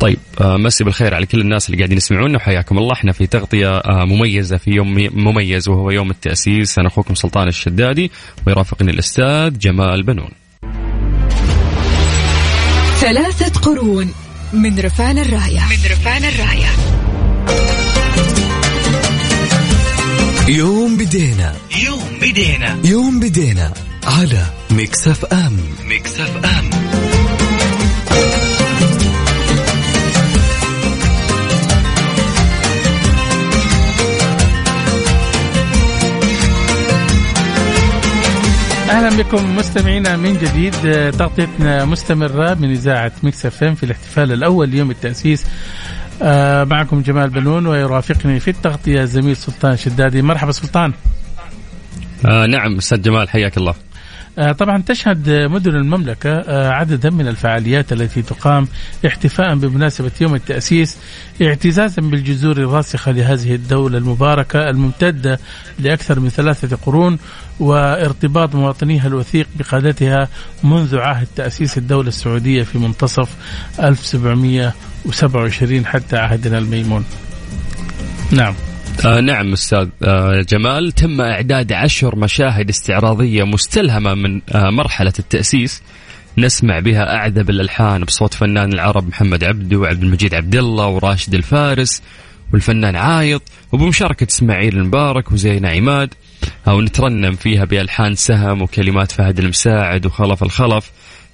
طيب آه، مسي بالخير على كل الناس اللي قاعدين يسمعونا وحياكم الله. إحنا في تغطية آه، مميزة في يوم مميز وهو يوم التأسيس. أنا أخوكم سلطان الشدادي ويرافقني الأستاذ جمال بنون. ثلاثة قرون من رفعنا الراية. من رفعنا الراية. يوم بدينا. يوم بدينا. يوم بدينا على Mix FM. Mix FM. أهلا بكم مستمعينا من جديد آه، تغطيتنا مستمرة من إذاعة Mix FM في الاحتفال الأول ليوم التأسيس آه، معكم جمال بنون ويرافقني في التغطية زميل سلطان شدادي. مرحبا سلطان. آه نعم أستاذ جمال حياك الله. طبعا تشهد مدن المملكة آه، عددا من الفعاليات التي تقام احتفاء بمناسبة يوم التأسيس اعتزازا بالجذور الراسخة لهذه الدولة المباركة الممتدة لأكثر من ثلاثة قرون وارتباط مواطنيها الوثيق بقادتها منذ عهد تأسيس الدولة السعودية في منتصف 1727 حتى عهدنا الميمون. نعم. آه نعم أستاذ آه جمال. تم إعداد عشر مشاهد استعراضية مستلهمة من آه مرحلة التأسيس. نسمع بها أعذب الألحان بصوت فنان العرب محمد عبده وعبد المجيد عبد الله وراشد الفارس والفنان عايض وبمشاركة إسماعيل المبارك وزينة عماد. أو نترنم فيها بألحان سهم وكلمات فهد المساعد وخلف الخلف.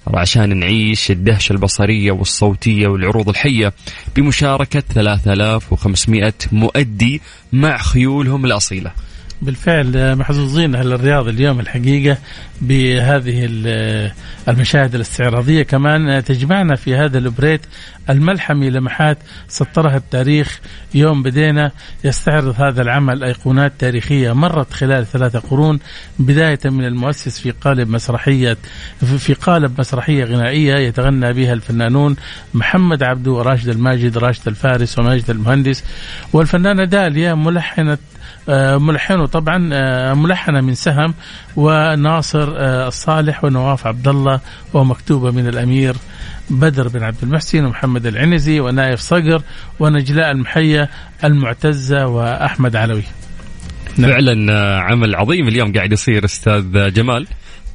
عشان نعيش الدهشة البصرية والصوتية والعروض الحية بمشاركة 3500 مؤدي مع خيولهم الأصيلة. بالفعل آه، محظوظين أهل الرياض اليوم الحقيقة بهذه ال- المشاهد الاستعراضية. كمان آه، تجمعنا في هذا البريت الملحمي لمحات سطرها التاريخ. يوم بدينا يستعرض هذا العمل أيقونات تاريخية مرت خلال ثلاثة قرون بداية من المؤسس في قالب مسرحية في- قالب مسرحية غنائية يتغنى بها الفنانون محمد عبده وراشد الماجد راشد الفارس وماجد المهندس. والفنانه داليا ملحنة آه، ملحنه طبعا آه، ملحنة من سهم وناصر آه، الصالح ونواف عبد الله ومكتوبة من الأمير بدر بن عبد المحسن ومحمد العنزي ونايف صقر ونجلاء المحية المعتزة وأحمد علوي. نعم. فعلا آه، عمل عظيم اليوم قاعد يصير أستاذ جمال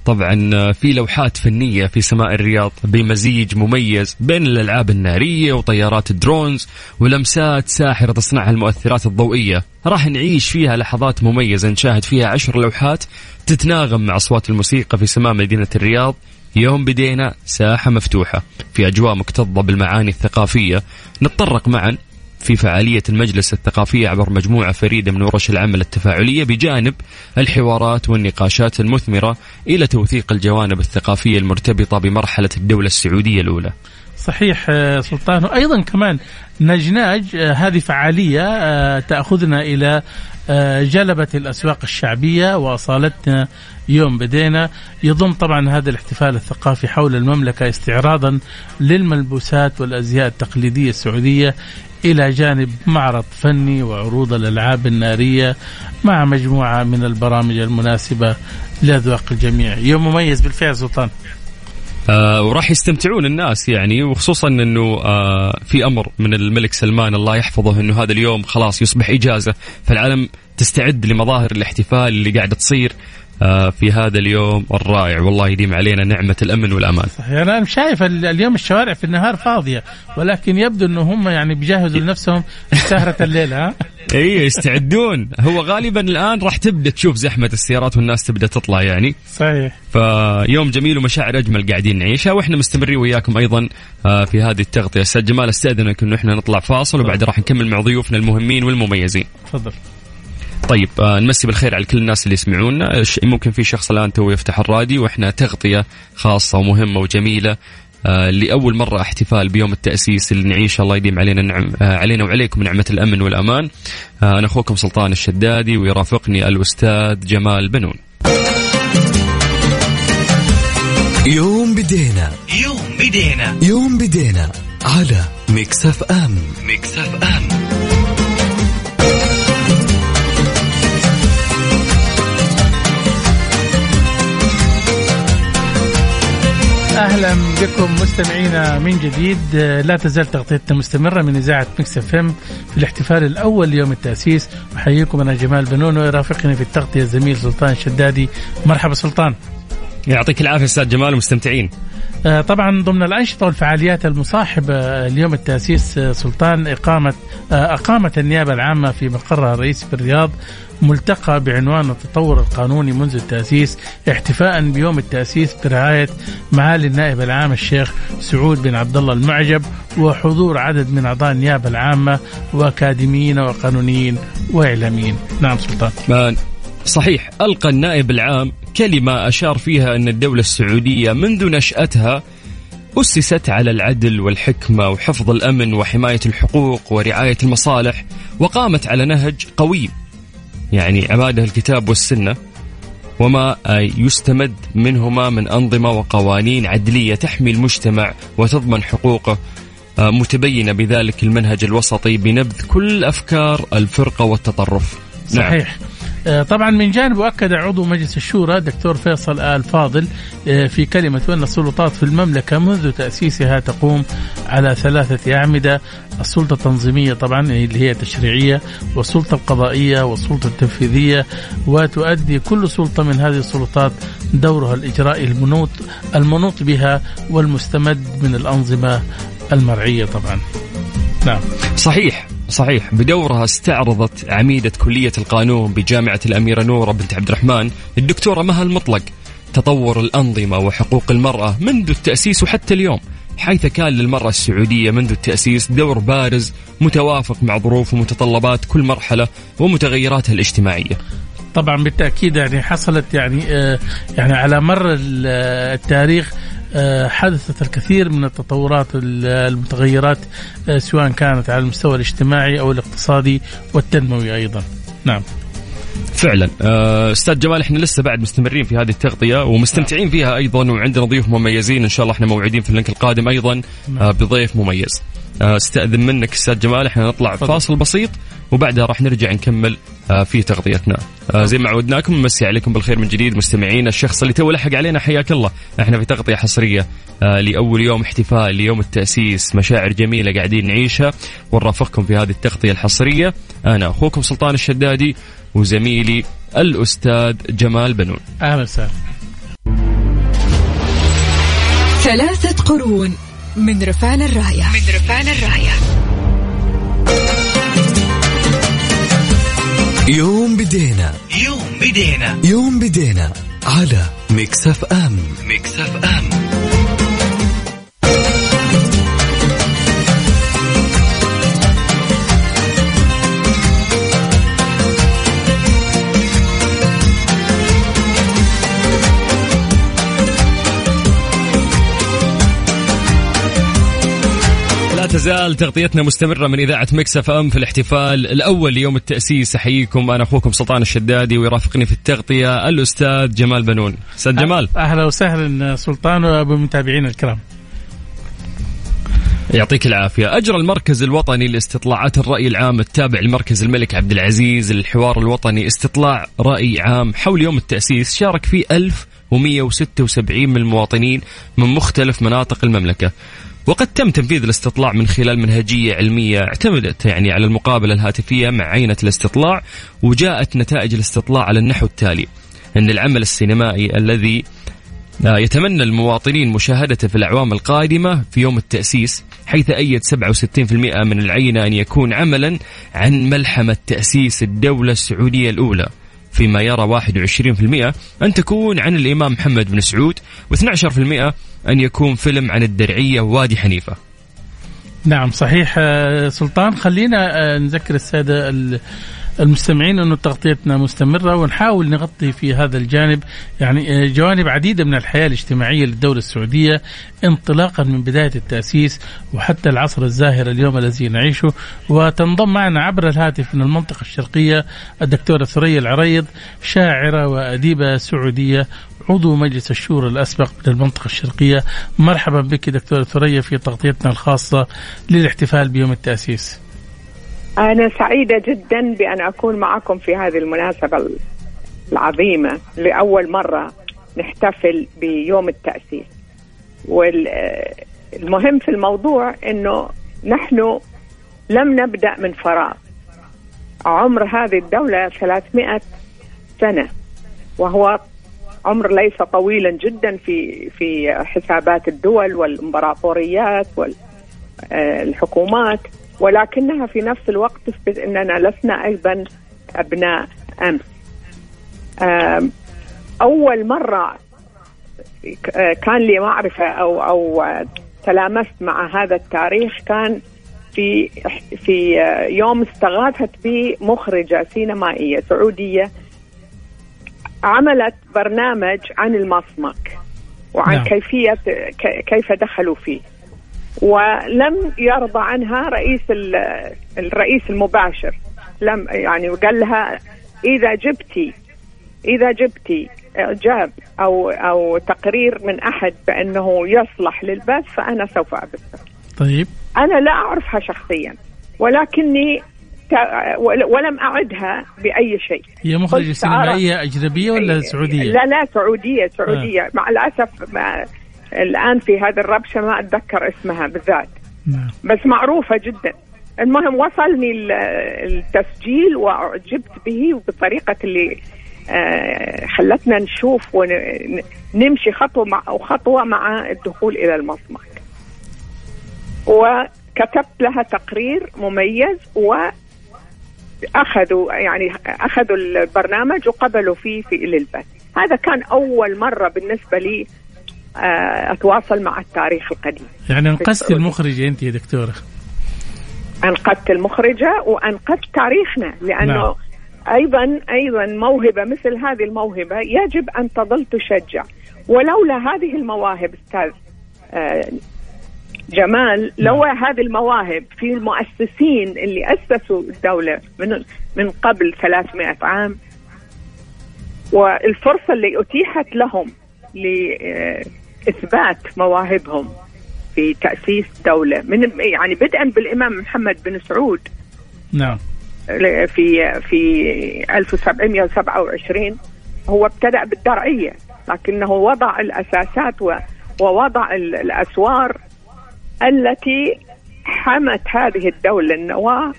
طبعا آه، في لوحات فنية في سماء الرياض بمزيج مميز بين الألعاب النارية وطيارات الدرونز ولمسات ساحرة تصنعها المؤثرات الضوئية. راح نعيش فيها لحظات مميزة نشاهد فيها عشر لوحات تتناغم مع أصوات الموسيقى في سماء مدينة الرياض. يوم بدينا ساحة مفتوحة في أجواء مكتظة بالمعاني الثقافية. نتطرق معا في فعالية المجلس الثقافية عبر مجموعة فريدة من ورش العمل التفاعلية بجانب الحوارات والنقاشات المثمرة إلى توثيق الجوانب الثقافية المرتبطة بمرحلة الدولة السعودية الأولى. صحيح آه، سلطان. وأيضا كمان نجناج آه، هذه فعالية آه، تأخذنا إلى آه، جلبة الأسواق الشعبية وأصالتنا يوم بدينا. يضم طبعا هذا الاحتفال الثقافي حول المملكة استعراضا للملبوسات والأزياء التقليدية السعودية إلى جانب معرض فني وعروض الألعاب النارية مع مجموعة من البرامج المناسبة لأذواق الجميع. يوم مميز بالفعل سلطان. آه وراح يستمتعون الناس يعني وخصوصا إنه آه في أمر من الملك سلمان الله يحفظه إنه هذا اليوم خلاص يصبح إجازة فالعالم تستعد لمظاهر الاحتفال اللي قاعدة تصير. في هذا اليوم الرائع. والله يديم علينا نعمة الأمن والأمان. صحيح. أنا شايف ال- اليوم الشوارع في النهار فاضية ولكن يبدو إنه هم يعني بيجهزوا لنفسهم سهره الليل ها؟ اي يستعدون. هو غالبا الآن راح تبدأ تشوف زحمة السيارات والناس تبدأ تطلع يعني. صحيح. فيوم جميل ومشاعر أجمل قاعدين نعيشها وإحنا مستمرين وياكم أيضا آه، في هذه التغطية. أستاذ جمال أستأذنك إنه إحنا نطلع فاصل وبعد راح نكمل مع ضيوفنا المهمين والمميزين. تفضل. طيب آه، نمسي بالخير على كل الناس اللي يسمعونا. ش- ممكن في شخص الآن تو يفتح الراديو وإحنا تغطية خاصة ومهمة وجميلة. آه، لأول مرة احتفال بيوم التأسيس اللي نعيشه الله يديم علينا نعم آه، علينا وعليكم نعمة الأمن والأمان. آه، أنا أخوكم سلطان الشدادي ويرافقني الأستاذ جمال بنون. يوم بدينا. يوم بدينا. يوم بدينا على Mix FM. Mix FM. أهلا بكم مستمعينا من جديد. لا تزال تغطيتنا مستمرة من إذاعة Mix FM في الاحتفال الأول ليوم التأسيس. أحييكم أنا جمال بنون ويرافقني في التغطية الزميل سلطان الشدادي مرحبا سلطان. يعطيك العافية أستاذ جمال ومستمتعين آه، طبعا ضمن الأنشطة والفعاليات المصاحبة اليوم التأسيس آه، سلطان إقامة آه، أقامت النيابة العامة في مقرها الرئيسي بالرياض ملتقى بعنوان التطور القانوني منذ التأسيس احتفاء بيوم التأسيس برعاية معالي النائب العام الشيخ سعود بن عبد الله المعجب وحضور عدد من أعضاء النيابة العامة وأكاديميين وقانونيين وإعلاميين. نعم سلطان. صحيح ألقى النائب العام كلمة أشار فيها أن الدولة السعودية منذ نشأتها أسست على العدل والحكمة وحفظ الأمن وحماية الحقوق ورعاية المصالح وقامت على نهج قويم يعني عبادة الكتاب والسنة وما يستمد منهما من أنظمة وقوانين عدلية تحمي المجتمع وتضمن حقوقه متبينة بذلك المنهج الوسطي بنبذ كل أفكار الفرقة والتطرف نعم. صحيح نعم. آه، طبعا من جانب أكد عضو مجلس الشورى دكتور فيصل آل فاضل آه، في كلمة أن السلطات في المملكة منذ تأسيسها تقوم على ثلاثة أعمدة السلطة التنظيمية طبعا اللي هي التشريعية والسلطة القضائية والسلطة التنفيذية وتؤدي كل سلطة من هذه السلطات دورها الإجرائي المنوط المنوط بها والمستمد من الأنظمة المرعية طبعا. نعم. صحيح. صحيح بدورها استعرضت عميدة كلية القانون بجامعة الأميرة نورة بنت عبد الرحمن الدكتورة مها المطلق تطور الأنظمة وحقوق المرأة منذ التأسيس وحتى اليوم حيث كان للمرأة السعودية منذ التأسيس دور بارز متوافق مع ظروف ومتطلبات كل مرحلة ومتغيراتها الاجتماعية. طبعا بالتأكيد يعني حصلت يعني آه يعني على مر التاريخ آه، حدثت الكثير من التطورات المتغيرات آه، سواء كانت على المستوى الاجتماعي أو الاقتصادي والتنموي أيضا. نعم. فعلا آه، أستاذ جمال إحنا لسه بعد مستمرين في هذه التغطية ومستمتعين فيها أيضا وعندنا ضيوف مميزين إن شاء الله إحنا موعدين في ال link القادم أيضا نعم. بضيف مميز. أستأذن منك أستاذ جمال إحنا نطلع فضل. فاصل بسيط وبعدها راح نرجع نكمل آه، في تغطيتنا آه، زي ما عودناكم نمسي عليكم بالخير من جديد مستمعين الشخص اللي تو لحق علينا حياك الله إحنا في تغطية حصرية آه، لأول يوم احتفال ليوم التأسيس مشاعر جميلة قاعدين نعيشها ونرافقكم في هذه التغطية الحصرية أنا أخوكم سلطان الشدادي وزميلي الأستاذ جمال بنون. أهلا وسهلا. ثلاثة قرون من رفعنا الراية. من رفعنا الراية. يوم بدينا. يوم بدينا. يوم بدينا على Mix FM. Mix F ام تزال تغطيتنا مستمرة من إذاعة مكسف أم في الاحتفال الأول ليوم التأسيس. أحييكم. أنا أخوكم سلطان الشدادي ويرافقني في التغطية الأستاذ جمال بنون. أستاذ جمال. أهلا وسهلا سلطان وبمتابعينا الكرام. يعطيك العافية. أجرى المركز الوطني لاستطلاعات الرأي العام التابع لمركز الملك عبد العزيز. للحوار الوطني استطلاع رأي عام حول يوم التأسيس شارك فيه 1176 من المواطنين من مختلف مناطق المملكة. وقد تم تنفيذ الاستطلاع من خلال منهجية علمية اعتمدت يعني على المقابلة الهاتفية مع عينة الاستطلاع وجاءت نتائج الاستطلاع على النحو التالي. أن العمل السينمائي الذي آه، يتمنى المواطنين مشاهدته في الأعوام القادمة في يوم التأسيس حيث أيد 67% من العينة أن يكون عملا عن ملحمة تأسيس الدولة السعودية الأولى. فيما يرى 21% أن تكون عن الإمام محمد بن سعود و12% أن يكون فيلم عن الدرعية ووادي حنيفة. نعم صحيح آه، سلطان خلينا آه، نذكر السادة المستمعين انه تغطيتنا مستمرة ونحاول نغطي في هذا الجانب يعني آه، جوانب عديدة من الحياة الاجتماعية للدولة السعودية انطلاقا من بداية التأسيس وحتى العصر الزاهر اليوم الذي نعيشه. وتنضم معنا عبر الهاتف من المنطقة الشرقية الدكتورة ثريا العريض شاعرة وأديبة سعودية عضو مجلس الشورى الأسبق من المنطقة الشرقية. مرحبا بك دكتورة ثريا في تغطيتنا الخاصة للاحتفال بيوم التأسيس. أنا سعيدة جدا بأن أكون معكم في هذه المناسبة العظيمة لأول مرة نحتفل بيوم التأسيس. والمهم في الموضوع إنه نحن لم نبدأ من فراغ. عمر هذه الدولة 300 سنة وهو عمر ليس طويلا جدا في في حسابات الدول والإمبراطوريات والحكومات ولكنها في نفس الوقت تثبت إننا لسنا أيضا أبناء امس. أول مرة كان لي معرفة أو أو تلامست مع هذا التاريخ كان في في يوم استغاثت بي مخرجة سينمائية سعودية عملت برنامج عن المصمك وعن نعم. كيفيه كيف دخلوا فيه ولم يرضى عنها رئيس الرئيس المباشر لم يعني قال لها إذا جبتي إذا جبتي إعجاب أو أو تقرير من أحد بأنه يصلح للبث فأنا سوف أبثه. طيب. أنا لا أعرفها شخصيا ولكني ولم أعدها بأي شيء. هي مخرجة سينمائية أجنبية ولا سعودية؟ لا لا سعودية سعودية آه. مع الأسف ما الآن في هذا الربشة ما أتذكر اسمها بالذات. نعم. بس معروفة جدا. المهم وصلني التسجيل واعجبت به بطريقة اللي آه، خلتنا نشوف ونمشي خطوة مع أو خطوة مع الدخول إلى المصمك. وكتبت لها تقرير مميز و أخذوا يعني أخذوا البرنامج وقبلوا فيه في للبث هذا كان أول مرة بالنسبة لي أتواصل مع التاريخ القديم يعني أنقذت المخرجة أنت يا دكتورة أنقذت المخرجة وأنقذت تاريخنا لأنه نعم. أيضا أيضا موهبة مثل هذه الموهبة يجب أن تظل تشجع ولولا هذه المواهب أستاذ آه، جمال لو نعم. هذه المواهب في المؤسسين اللي أسسوا الدولة من من قبل 300 عام والفرصة اللي أتيحت لهم لاثبات مواهبهم في تأسيس دولة. من يعني بدءا بالإمام محمد بن سعود. نعم. في في 1727 هو ابتدأ بالدرعية لكنه وضع الأساسات ووضع الأسوار التي حمت هذه الدولة النواة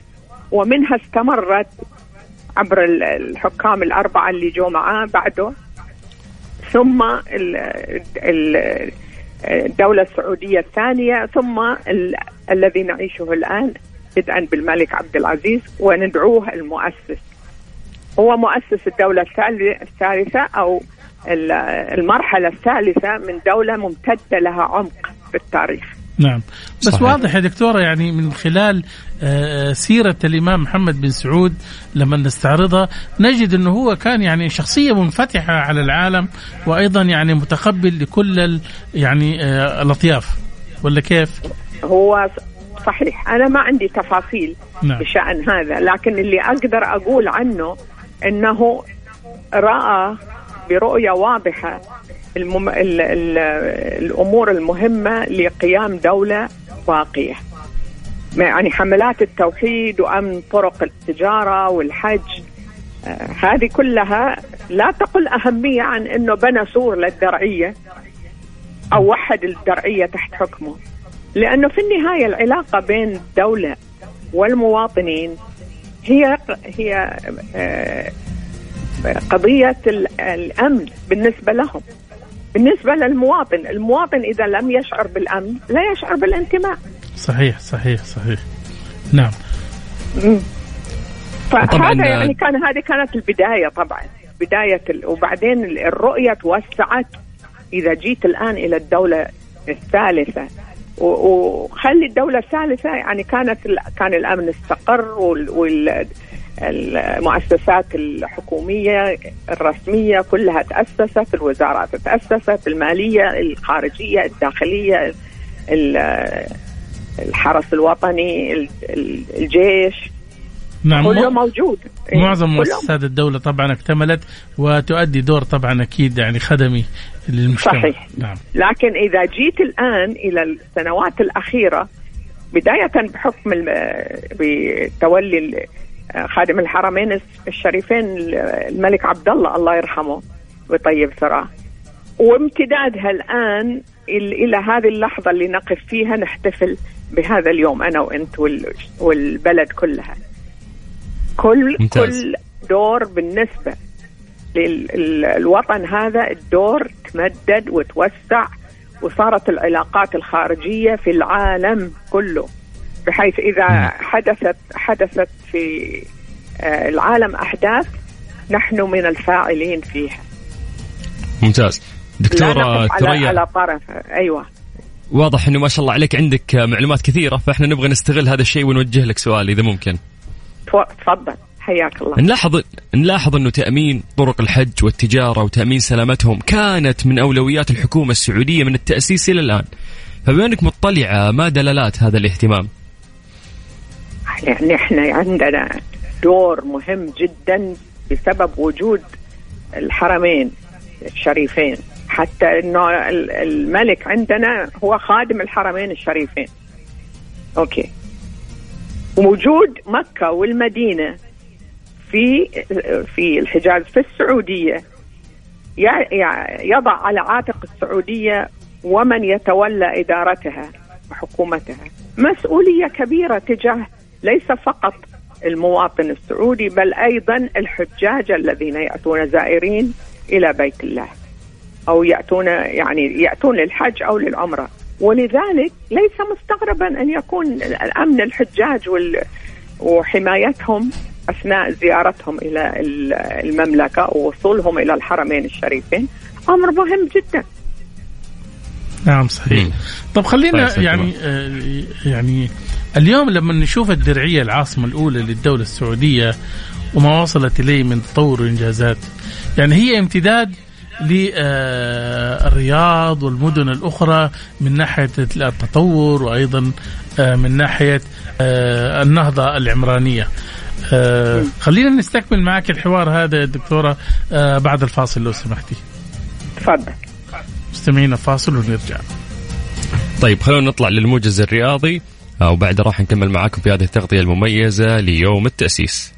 ومنها استمرت عبر الحكام الأربعة اللي جو معاه بعده. ثم الدولة السعودية الثانية ثم الذي نعيشه الآن بدءا بالملك عبد العزيز وندعوه المؤسس. هو مؤسس الدولة الثالثة أو المرحلة الثالثة من دولة ممتدة لها عمق في التاريخ نعم بس صحيح. واضح يا دكتورة يعني من خلال آه، سيرة الإمام محمد بن سعود لما نستعرضها نجد أنه هو كان يعني شخصية منفتحة على العالم وأيضا يعني متقبل لكل يعني آه، الأطياف ولا كيف؟ هو صحيح أنا ما عندي تفاصيل نعم. بشأن هذا لكن اللي أقدر أقول عنه أنه رأى برؤية واضحة المم... ال... ال... الأمور المهمة لقيام دولة باقية يعني حملات التوحيد وأمن طرق التجارة والحج آه هذه كلها لا تقل أهمية عن أنه بنى سور للدرعية أو وحد الدرعية تحت حكمه. لأنه في النهاية العلاقة بين الدولة والمواطنين هي هي آه، قضية الأمن بالنسبة لهم. بالنسبة للمواطن المواطن إذا لم يشعر بالأمن لا يشعر بالانتماء. صحيح صحيح صحيح. نعم. فهذا يعني كان هذه كانت البداية طبعا بداية وبعدين الرؤية توسعت. إذا جيت الآن إلى الدولة الثالثة وخلي الدولة الثالثة يعني كانت كان الأمن استقر والمؤسسات الحكومية الرسمية كلها تأسست الوزارات تأسست المالية الخارجية الداخلية الحرس الوطني الجيش. نعم كله موجود. معظم مؤسسات الدولة طبعا اكتملت وتؤدي دور طبعا أكيد يعني خدمي للمجتمع. صحيح. نعم. لكن إذا جيت الآن إلى السنوات الأخيرة بداية بحكم بتولي خادم الحرمين الشريفين الملك عبد الله الله يرحمه. ويطيب ثراه. وامتدادها الآن إلى هذه اللحظة اللي نقف فيها نحتفل بهذا اليوم أنا وإنت والبلد كلها. كل ممتاز. كل دور بالنسبة للوطن هذا الدور تمدد وتوسع وصارت العلاقات الخارجية في العالم كله. بحيث إذا حدثت حدثت في آه، العالم أحداث نحن من الفاعلين فيها. ممتاز. دكتورة ثريا على, طرف. أيوه. واضح إنه ما شاء الله عليك. عندك معلومات كثيرة فإحنا نبغى نستغل هذا الشيء ونوجه لك سؤال إذا ممكن. تفضل. حياك الله. نلاحظ نلاحظ إنه تأمين طرق الحج والتجارة وتأمين سلامتهم كانت من أولويات الحكومة السعودية من التأسيس إلى الآن. فبما إنك مطلعة ما دلالات هذا الاهتمام؟ يعني إحنا عندنا دور مهم جدا بسبب وجود الحرمين الشريفين. حتى إنه الملك عندنا هو خادم الحرمين الشريفين. أوكي. وجود مكة والمدينة في في الحجاز في السعودية يضع على عاتق السعودية ومن يتولى إدارتها وحكومتها. مسؤولية كبيرة تجاه ليس فقط المواطن السعودي بل أيضا الحجاج الذين يأتون زائرين إلى بيت الله أو يأتون يعني يأتون للحج أو للعمرة ولذلك ليس مستغربا أن يكون امن الحجاج وحمايتهم أثناء زيارتهم إلى المملكة ووصولهم إلى الحرمين الشريفين أمر مهم جدا. نعم صحيح. طب خلينا يعني آه يعني اليوم لما نشوف الدرعية العاصمة الأولى للدولة السعودية وما وصلت إليه من تطور وانجازات يعني هي امتداد للرياض والمدن الأخرى من ناحية التطور وأيضا آه، من ناحية آه، النهضة العمرانية. آه، خلينا نستكمل معك الحوار هذا دكتورة بعد الفاصل لو سمحتي. تفضل. مستمعينا فاصل ونرجع. طيب خلونا نطلع للموجز الرياضي. وبعد راح نكمل معاكم في هذه التغطية المميزة ليوم التأسيس.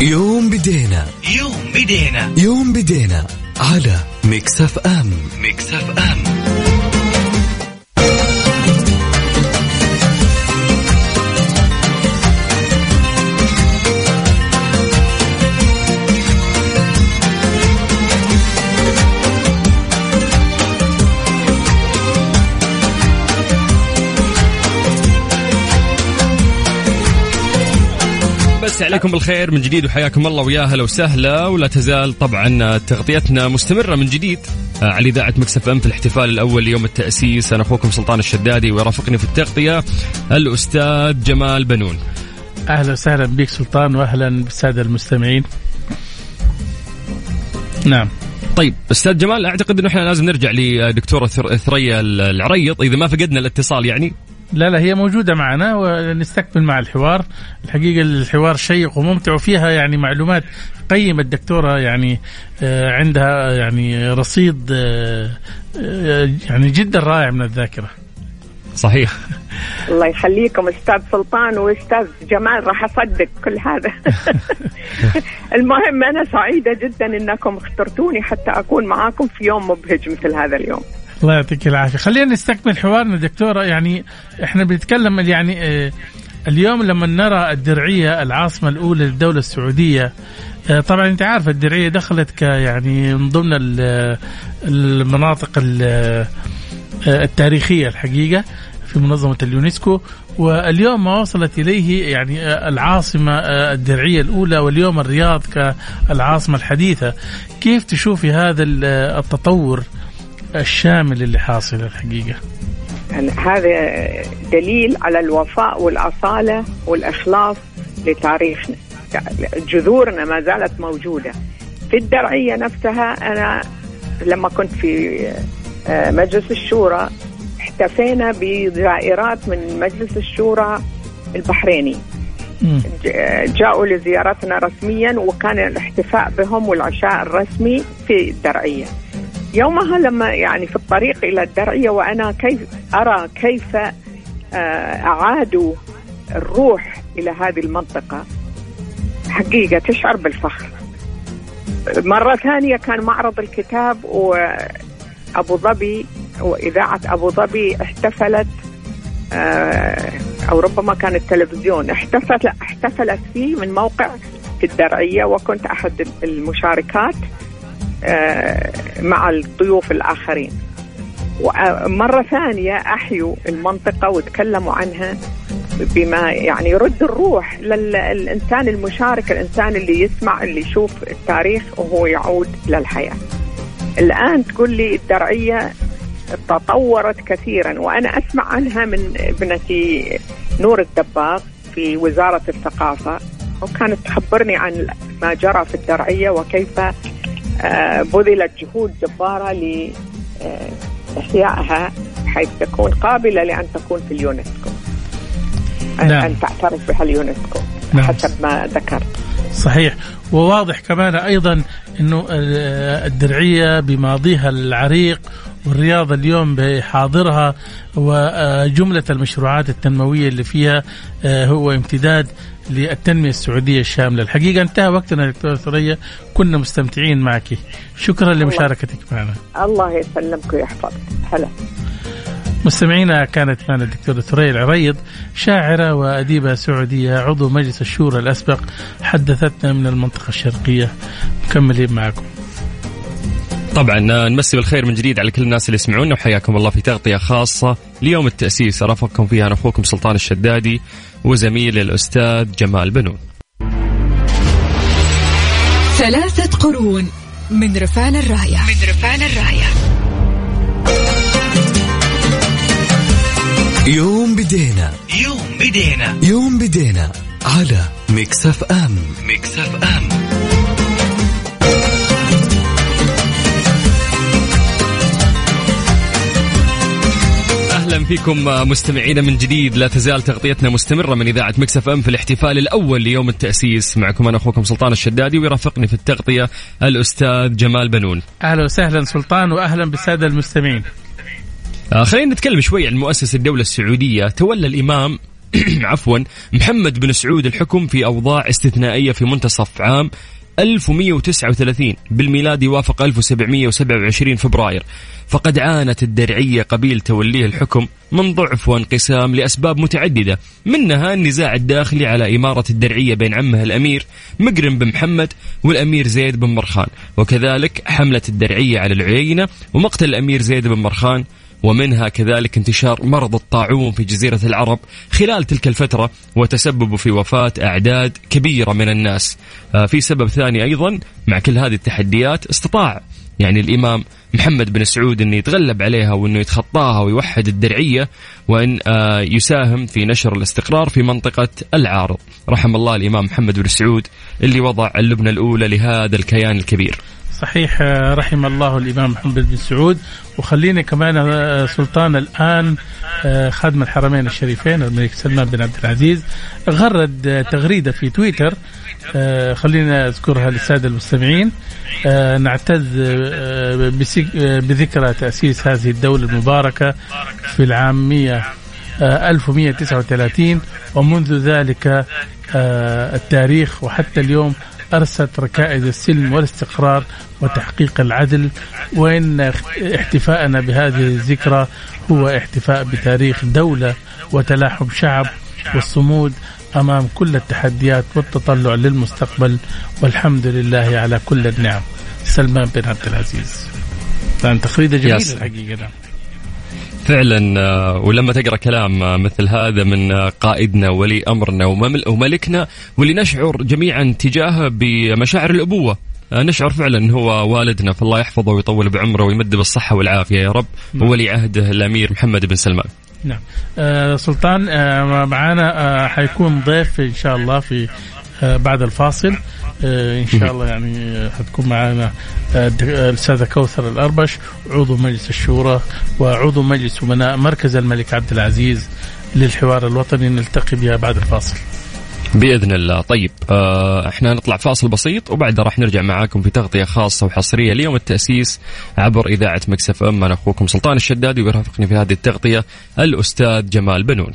يوم بدينا. يوم بدينا. يوم بدينا على Mix FM. Mix FM. مسي عليكم بالخير من جديد وحياكم الله ويا هلا وسهلا ولا تزال طبعا تغطيتنا مستمرة من جديد آه، على إذاعة مكسف ام في الاحتفال الأول ليوم التأسيس أنا أخوكم سلطان الشدادي ويرافقني في التغطية الأستاذ جمال بنون. أهلا وسهلا بك سلطان واهلا بالسادة المستمعين. نعم. طيب أستاذ جمال أعتقد إنه إحنا لازم نرجع لدكتورة ثريا العريض إذا ما فقدنا الاتصال يعني لا لا هي موجودة معنا ونستكمل مع الحوار. الحقيقة الحوار شيق وممتع وفيها يعني معلومات قيمة الدكتورة يعني آه، عندها يعني رصيد آه، آه، يعني جدا رائع من الذاكرة. صحيح. الله يخليكم أستاذ سلطان وأستاذ جمال راح أصدق كل هذا. المهم أنا سعيدة جدا إنكم اخترتوني حتى أكون معاكم في يوم مبهج مثل هذا اليوم. الله يعطيك العافية. خلينا نستكمل حوارنا دكتورة. يعني إحنا بنتكلم يعني آه اليوم لما نرى الدرعية العاصمة الأولى للدولة السعودية آه طبعا أنت عارف الدرعية دخلت ك يعني من ضمن المناطق آه التاريخية الحقيقة في منظمة اليونسكو. واليوم ما وصلت إليه يعني العاصمة الدرعية الأولى واليوم الرياض كالعاصمة الحديثة. كيف تشوفي هذا التطور الشامل اللي حاصل الحقيقة. يعني هذا دليل على الوفاء والأصالة والإخلاص لتاريخنا جذورنا ما زالت موجودة. في الدرعية نفسها أنا لما كنت في آه، مجلس الشورى احتفينا بزائرات من مجلس الشورى البحريني. جاءوا لزيارتنا رسميا وكان الاحتفاء بهم والعشاء الرسمي في الدرعية. يومها لما يعني في الطريق إلى الدرعية وأنا كيف أرى كيف آه، اعادوا الروح إلى هذه المنطقة. حقيقة تشعر بالفخر. مرة ثانية كان معرض الكتاب وأبو ظبي وإذاعة أبو ظبي احتفلت آه، أو ربما كان التلفزيون احتفلت احتفلت فيه من موقع في الدرعية وكنت أحد المشاركات. مع الضيوف الآخرين. ومرة ثانية أحيوا المنطقة وتكلموا عنها بما يعني يرد الروح للإنسان المشارك الإنسان اللي يسمع اللي يشوف التاريخ وهو يعود للحياة. الآن تقول لي الدرعية تطورت كثيرا وأنا أسمع عنها من ابنتي نور الدباغ في وزارة الثقافة وكانت تخبرني عن ما جرى في الدرعية وكيف آه، بذلت جهود جبارة لإحيائها حيث تكون قابلة لأن تكون في اليونسكو نعم. أن تعترف بها اليونسكو نعم. حسب ما ذكرت صحيح وواضح كمان أيضا إنه الدرعية بماضيها العريق والرياضه اليوم بحاضرها وجملة المشروعات التنموية اللي فيها آه، هو امتداد للتنمية السعودية الشاملة، الحقيقة انتهى وقتنا دكتورة ثريا. كنا مستمتعين معك، شكرا لمشاركتك معنا. الله يسلمك ويحفظك، هلا. مستمعينا كانت معنا الدكتورة ثريا العريض شاعرة وأديبة سعودية عضو مجلس الشورى الأسبق حدثتنا من المنطقة الشرقية. مكملين معكم. طبعا نمسي بالخير من جديد على كل الناس اللي يسمعونا وحياكم الله في تغطية خاصة. ليوم التأسيس أرافقكم فيها أنا أخوكم سلطان الشدادي وزميلي الأستاذ جمال بنون. ثلاثة قرون من رفان الراية. من رفان الراية. يوم بدينا. يوم بدينا. يوم بدينا على Mix FM. Mix FM. أهلا فيكم مستمعينا من جديد. لا تزال تغطيتنا مستمرة من إذاعة Mix FM في الاحتفال الأول ليوم التأسيس. معكم أنا أخوكم سلطان الشدادي ويرافقني في التغطية الأستاذ جمال بنون. أهلا وسهلا سلطان واهلا بالسادة المستمعين. آه خلينا نتكلم شوي عن مؤسسة الدولة السعودية. تولى الإمام عفوا محمد بن سعود الحكم في أوضاع استثنائية في منتصف عام. 1139 بالميلاد يوافق 1727 فبراير. فقد عانت الدرعية قبيل توليه الحكم من ضعف وانقسام لأسباب متعددة منها النزاع الداخلي على إمارة الدرعية بين عمه الأمير مقرن بن محمد والأمير زيد بن مرخان. وكذلك حملة الدرعية على العيينة ومقتل الأمير زيد بن مرخان ومنها كذلك انتشار مرض الطاعون في جزيرة العرب خلال تلك الفترة وتسبب في وفاة أعداد كبيرة من الناس. آه، في سبب ثاني أيضا مع كل هذه التحديات استطاع يعني الإمام محمد بن سعود أنه يتغلب عليها وأنه يتخطاها ويوحد الدرعية وأن آه، يساهم في نشر الاستقرار في منطقة العارض. رحم الله الإمام محمد بن سعود اللي وضع اللبنة الأولى لهذا الكيان الكبير. صحيح آه، رحم الله الإمام محمد بن سعود. وخليني كمان آه، سلطان الآن آه، خادم الحرمين الشريفين الملك سلمان بن عبد العزيز. غرد تغريدة في تويتر. خلينا أذكرها للسادة المستمعين. نعتز بذكرى تأسيس هذه الدولة المباركة في العام 100 1139 ومنذ ذلك التاريخ وحتى اليوم أرست ركائز السلم والاستقرار وتحقيق العدل وإن احتفاءنا بهذه الذكرى هو احتفاء بتاريخ دولة وتلاحم شعب والصمود أمام كل التحديات والتطلع للمستقبل. والحمد لله على كل النعم. سلمان بن عبد العزيز. كان تخريده جميله الحقيقة فعلا آه، ولما تقرأ كلام آه، مثل هذا من آه، قائدنا ولي أمرنا وملكنا واللي نشعر جميعا تجاهه بمشاعر الأبوة نشعر فعلا إن هو والدنا فالله يحفظه ويطول بعمره ويمد بالصحه والعافية يا رب نعم. وولي عهده الأمير محمد بن سلمان. نعم آه سلطان آه معنا آه حيكون ضيف إن شاء الله في آه بعد الفاصل إن شاء الله يعني حتكون معنا آه، الأستاذة كوثر الأربش عضو مجلس الشورى وعضو مجلس أمناء مركز الملك عبد العزيز للحوار الوطني نلتقي بها بعد الفاصل. بإذن الله طيب آه إحنا نطلع فاصل بسيط وبعدها راح نرجع معاكم في تغطية خاصة وحصرية ليوم التأسيس عبر إذاعة مكسف إم أنا أخوكم سلطان الشدادي ويرافقني في هذه التغطية الأستاذ جمال بنون.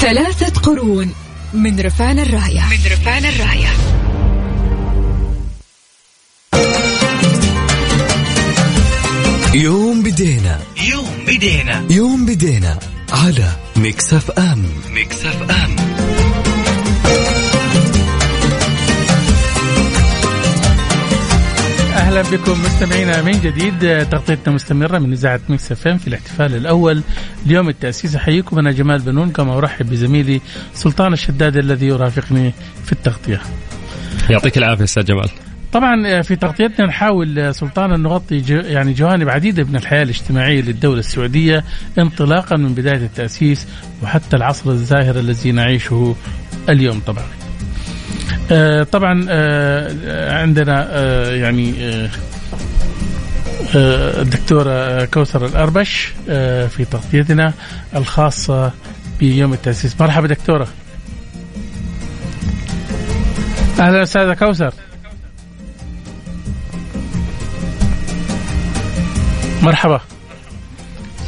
ثلاثة قرون من رفعنا الراية. من رفعنا الراية. يوم بدينا. يوم بدينا. يوم بدينا على Mix FM. Mix FM. أهلا بكم مستمعينا من جديد تغطيتنا مستمرة من إذاعة Mix FM في الاحتفال الأول ليوم التأسيس أحييكم أنا جمال بنون كما أرحب بزميلي سلطان الشداد الذي يرافقني في التغطية. يعطيك العافية أستاذ جمال. طبعا في تغطيتنا نحاول سلطان أن نغطي يعني جوانب عديدة من الحياة الاجتماعية للدولة السعودية انطلاقا من بداية التأسيس وحتى العصر الزاهر الذي نعيشه اليوم طبعا. آه طبعا آه عندنا آه يعني الدكتورة كوثر الأربش في تغطيتنا الخاصة بيوم التأسيس. مرحبا دكتورة. أهلا أستاذة كوثر. مرحبا.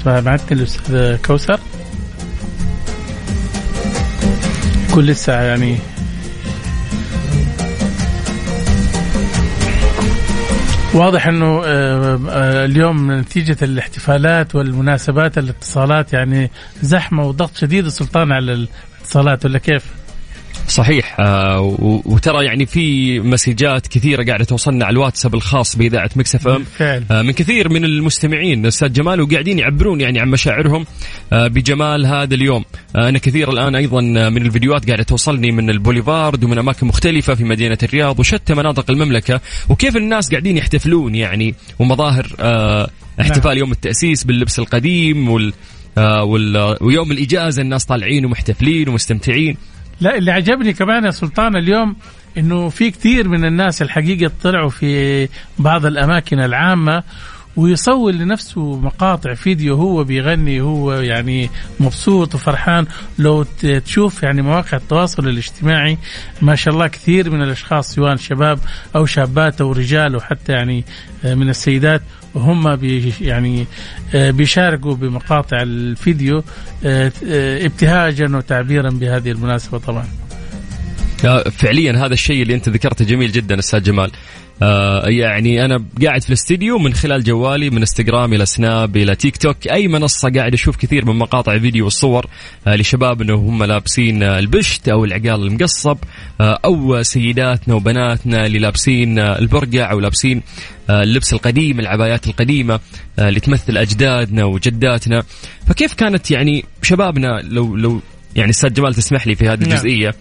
سمعتني الأستاذ كوثر. يكون لسه يعني واضح إنه اليوم نتيجة الاحتفالات والمناسبات الاتصالات يعني زحمة وضغط شديد سلطان على الاتصالات ولا كيف؟ صحيح. آه وترى يعني في مسجات كثيرة قاعدة توصلنا على الواتساب الخاص بإذاعة مكس إف إم. آه من كثير من المستمعين أستاذ جمال وقاعدين يعبرون يعني عن مشاعرهم آه بجمال هذا اليوم. آه أنا كثير الآن أيضا من الفيديوهات قاعدة توصلني من البوليفارد ومن أماكن مختلفة في مدينة الرياض وشتى مناطق المملكة وكيف الناس قاعدين يحتفلون يعني ومظاهر آه احتفال نعم. يوم التأسيس باللبس القديم وال آه ويوم الإجازة الناس طالعين ومحتفلين ومستمتعين. لا اللي عجبني كمان يا سلطان اليوم إنه في كثير من الناس الحقيقة طلعوا في بعض الأماكن العامة ويصور لنفسه مقاطع فيديو هو بيغني هو يعني مبسوط وفرحان لو تشوف يعني مواقع التواصل الاجتماعي ما شاء الله كثير من الأشخاص سواء شباب أو شابات أو رجال وحتى يعني من السيدات وهم بي يعني بيشاركوا بمقاطع الفيديو ابتهاجا وتعبيرا بهذه المناسبة طبعا. فعليا هذا الشيء اللي أنت ذكرته جميل جدا أستاذ جمال. آه يعني أنا قاعد في الاستديو من خلال جوالي من انستغرام إلى سناب إلى تيك توك أي منصة قاعد أشوف كثير من مقاطع فيديو والصور آه لشبابنا وهم لابسين آه البشت أو العقال المقصب آه أو سيداتنا وبناتنا اللي لابسين البرقع أو لابسين آه اللبس القديم العبايات القديمة آه اللي تمثل أجدادنا وجداتنا. فكيف كانت يعني شبابنا لو لو يعني أستاذ جمال تسمح لي في هذه الجزئية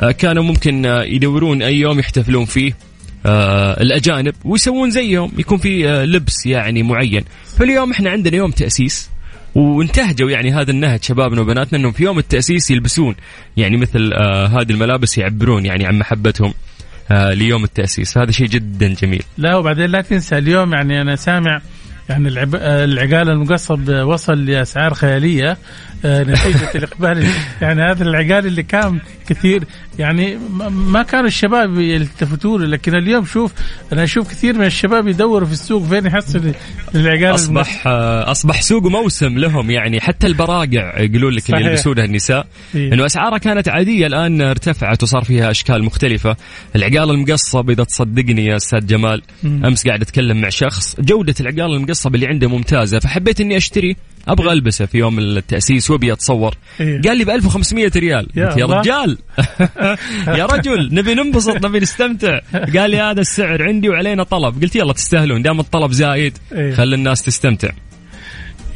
آه كانوا ممكن يدورون أي يوم يحتفلون فيه؟ الأجانب ويسوون زيهم يكون في آه لبس يعني معين. فاليوم إحنا عندنا يوم تأسيس وانتهجوا يعني هذا النهج شبابنا وبناتنا إنهم في يوم التأسيس يلبسون. يعني مثل آه هذه الملابس يعبرون يعني عن محبتهم آه ليوم التأسيس. هذا شيء جدا جميل. لا وبعدين لا تنسى اليوم يعني أنا سامع يعني العب... العقال المقصب وصل لأسعار خيالية. نتيجة الإقبال. يعني هذا العقال اللي كان كثير يعني ما كانوا الشباب يلتفتوا له لكن اليوم شوف أنا أشوف كثير من الشباب يدوروا في السوق فين يحصل العقال. أصبح أصبح سوق موسم لهم يعني حتى البراقع يقولون لك اللي يلبسونها النساء إيه؟ إنه أسعارها كانت عادية الآن ارتفعت وصار فيها أشكال مختلفة. العقال المقصب إذا تصدقني يا أستاذ جمال. أمس قاعد أتكلم مع شخص جودة العقال المقصب اللي عنده ممتازة فحبيت إني أشتري. أبغى ألبسه في يوم التأسيس وأبي أتصور. إيه؟ قال لي ب 1500 ريال. يا, يا رجال. يا رجل نبي ننبسط نبي نستمتع. قال لي هذا السعر عندي وعلينا طلب. قلت يلا تستاهلون دام الطلب زايد إيه؟ خلي الناس تستمتع.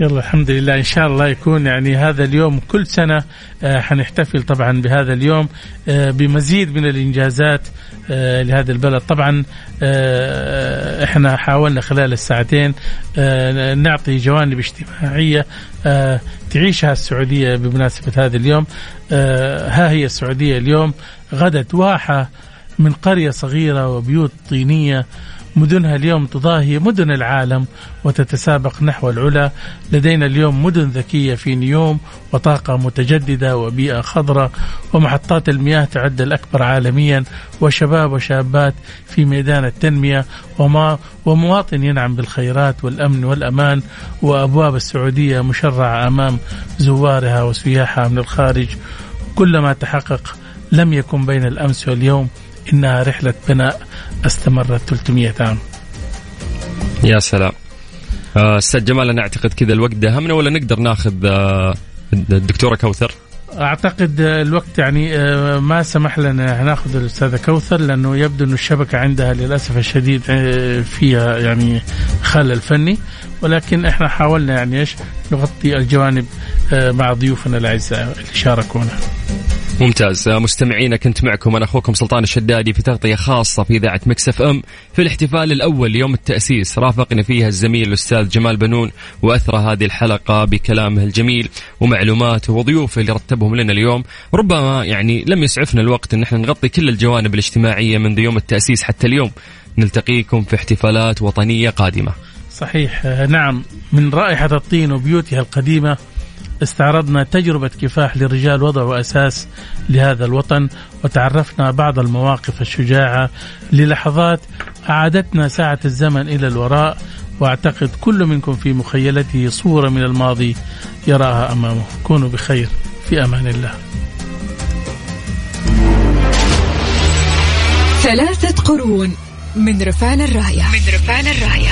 يلا الحمد لله. إن شاء الله يكون يعني هذا اليوم كل سنة آه حنحتفل طبعا بهذا اليوم آه بمزيد من الإنجازات آه لهذا البلد. طبعا إحنا حاولنا خلال الساعتين نعطي جوانب اجتماعية تعيشها السعودية بمناسبة هذا اليوم. ها هي السعودية اليوم غدت واحة من قرية صغيرة وبيوت طينية. مدنها اليوم تضاهي مدن العالم وتتسابق نحو العلا. لدينا اليوم مدن ذكية في نيوم وطاقة متجددة وبيئة خضراء ومحطات المياه تعد الأكبر عالميا وشباب وشابات في ميدان التنمية وما ومواطن ينعم بالخيرات والأمن والأمان وأبواب السعودية مشرعة أمام زوارها وسياحها من الخارج. كلما تحقق لم يكن بين الأمس واليوم إنها رحلة بناء استمرت 300 عام. يا سلام. آه، أستاذ جمال أنا أعتقد كذا الوقت دهمنا ولا نقدر ناخذ آه، الدكتورة كوثر؟ أعتقد الوقت يعني آه، ما سمح لنا ناخذ الأستاذة كوثر لأنه يبدو انه الشبكة عندها للأسف الشديد فيها يعني خلل فني. ولكن إحنا حاولنا يعني إيش نغطي الجوانب مع ضيوفنا الأعزاء. اللي شاركونا. ممتاز. مستمعينا كنت معكم أنا أخوكم سلطان الشدادي في تغطية خاصة في إذاعة مكسف إم في الاحتفال الأول ليوم التأسيس. رافقني فيها الزميل الأستاذ جمال بنون واثرى هذه الحلقة بكلامه الجميل ومعلوماته وضيوفه اللي رتبهم لنا اليوم. ربما يعني لم يسعفنا الوقت إن إحنا نغطي كل الجوانب الاجتماعية منذ يوم التأسيس حتى اليوم. نلتقيكم في احتفالات وطنية قادمة. صحيح. نعم. من رائحة الطين وبيوتها القديمة استعرضنا تجربة كفاح لرجال وضعوا أساس لهذا الوطن وتعرفنا بعض المواقف الشجاعة للحظات أعادتنا ساعة الزمن إلى الوراء وأعتقد كل منكم في مخيلته صورة من الماضي يراها أمامه. كونوا بخير في أمان الله. ثلاثة قرون من رفان الراية. من رفان الراية.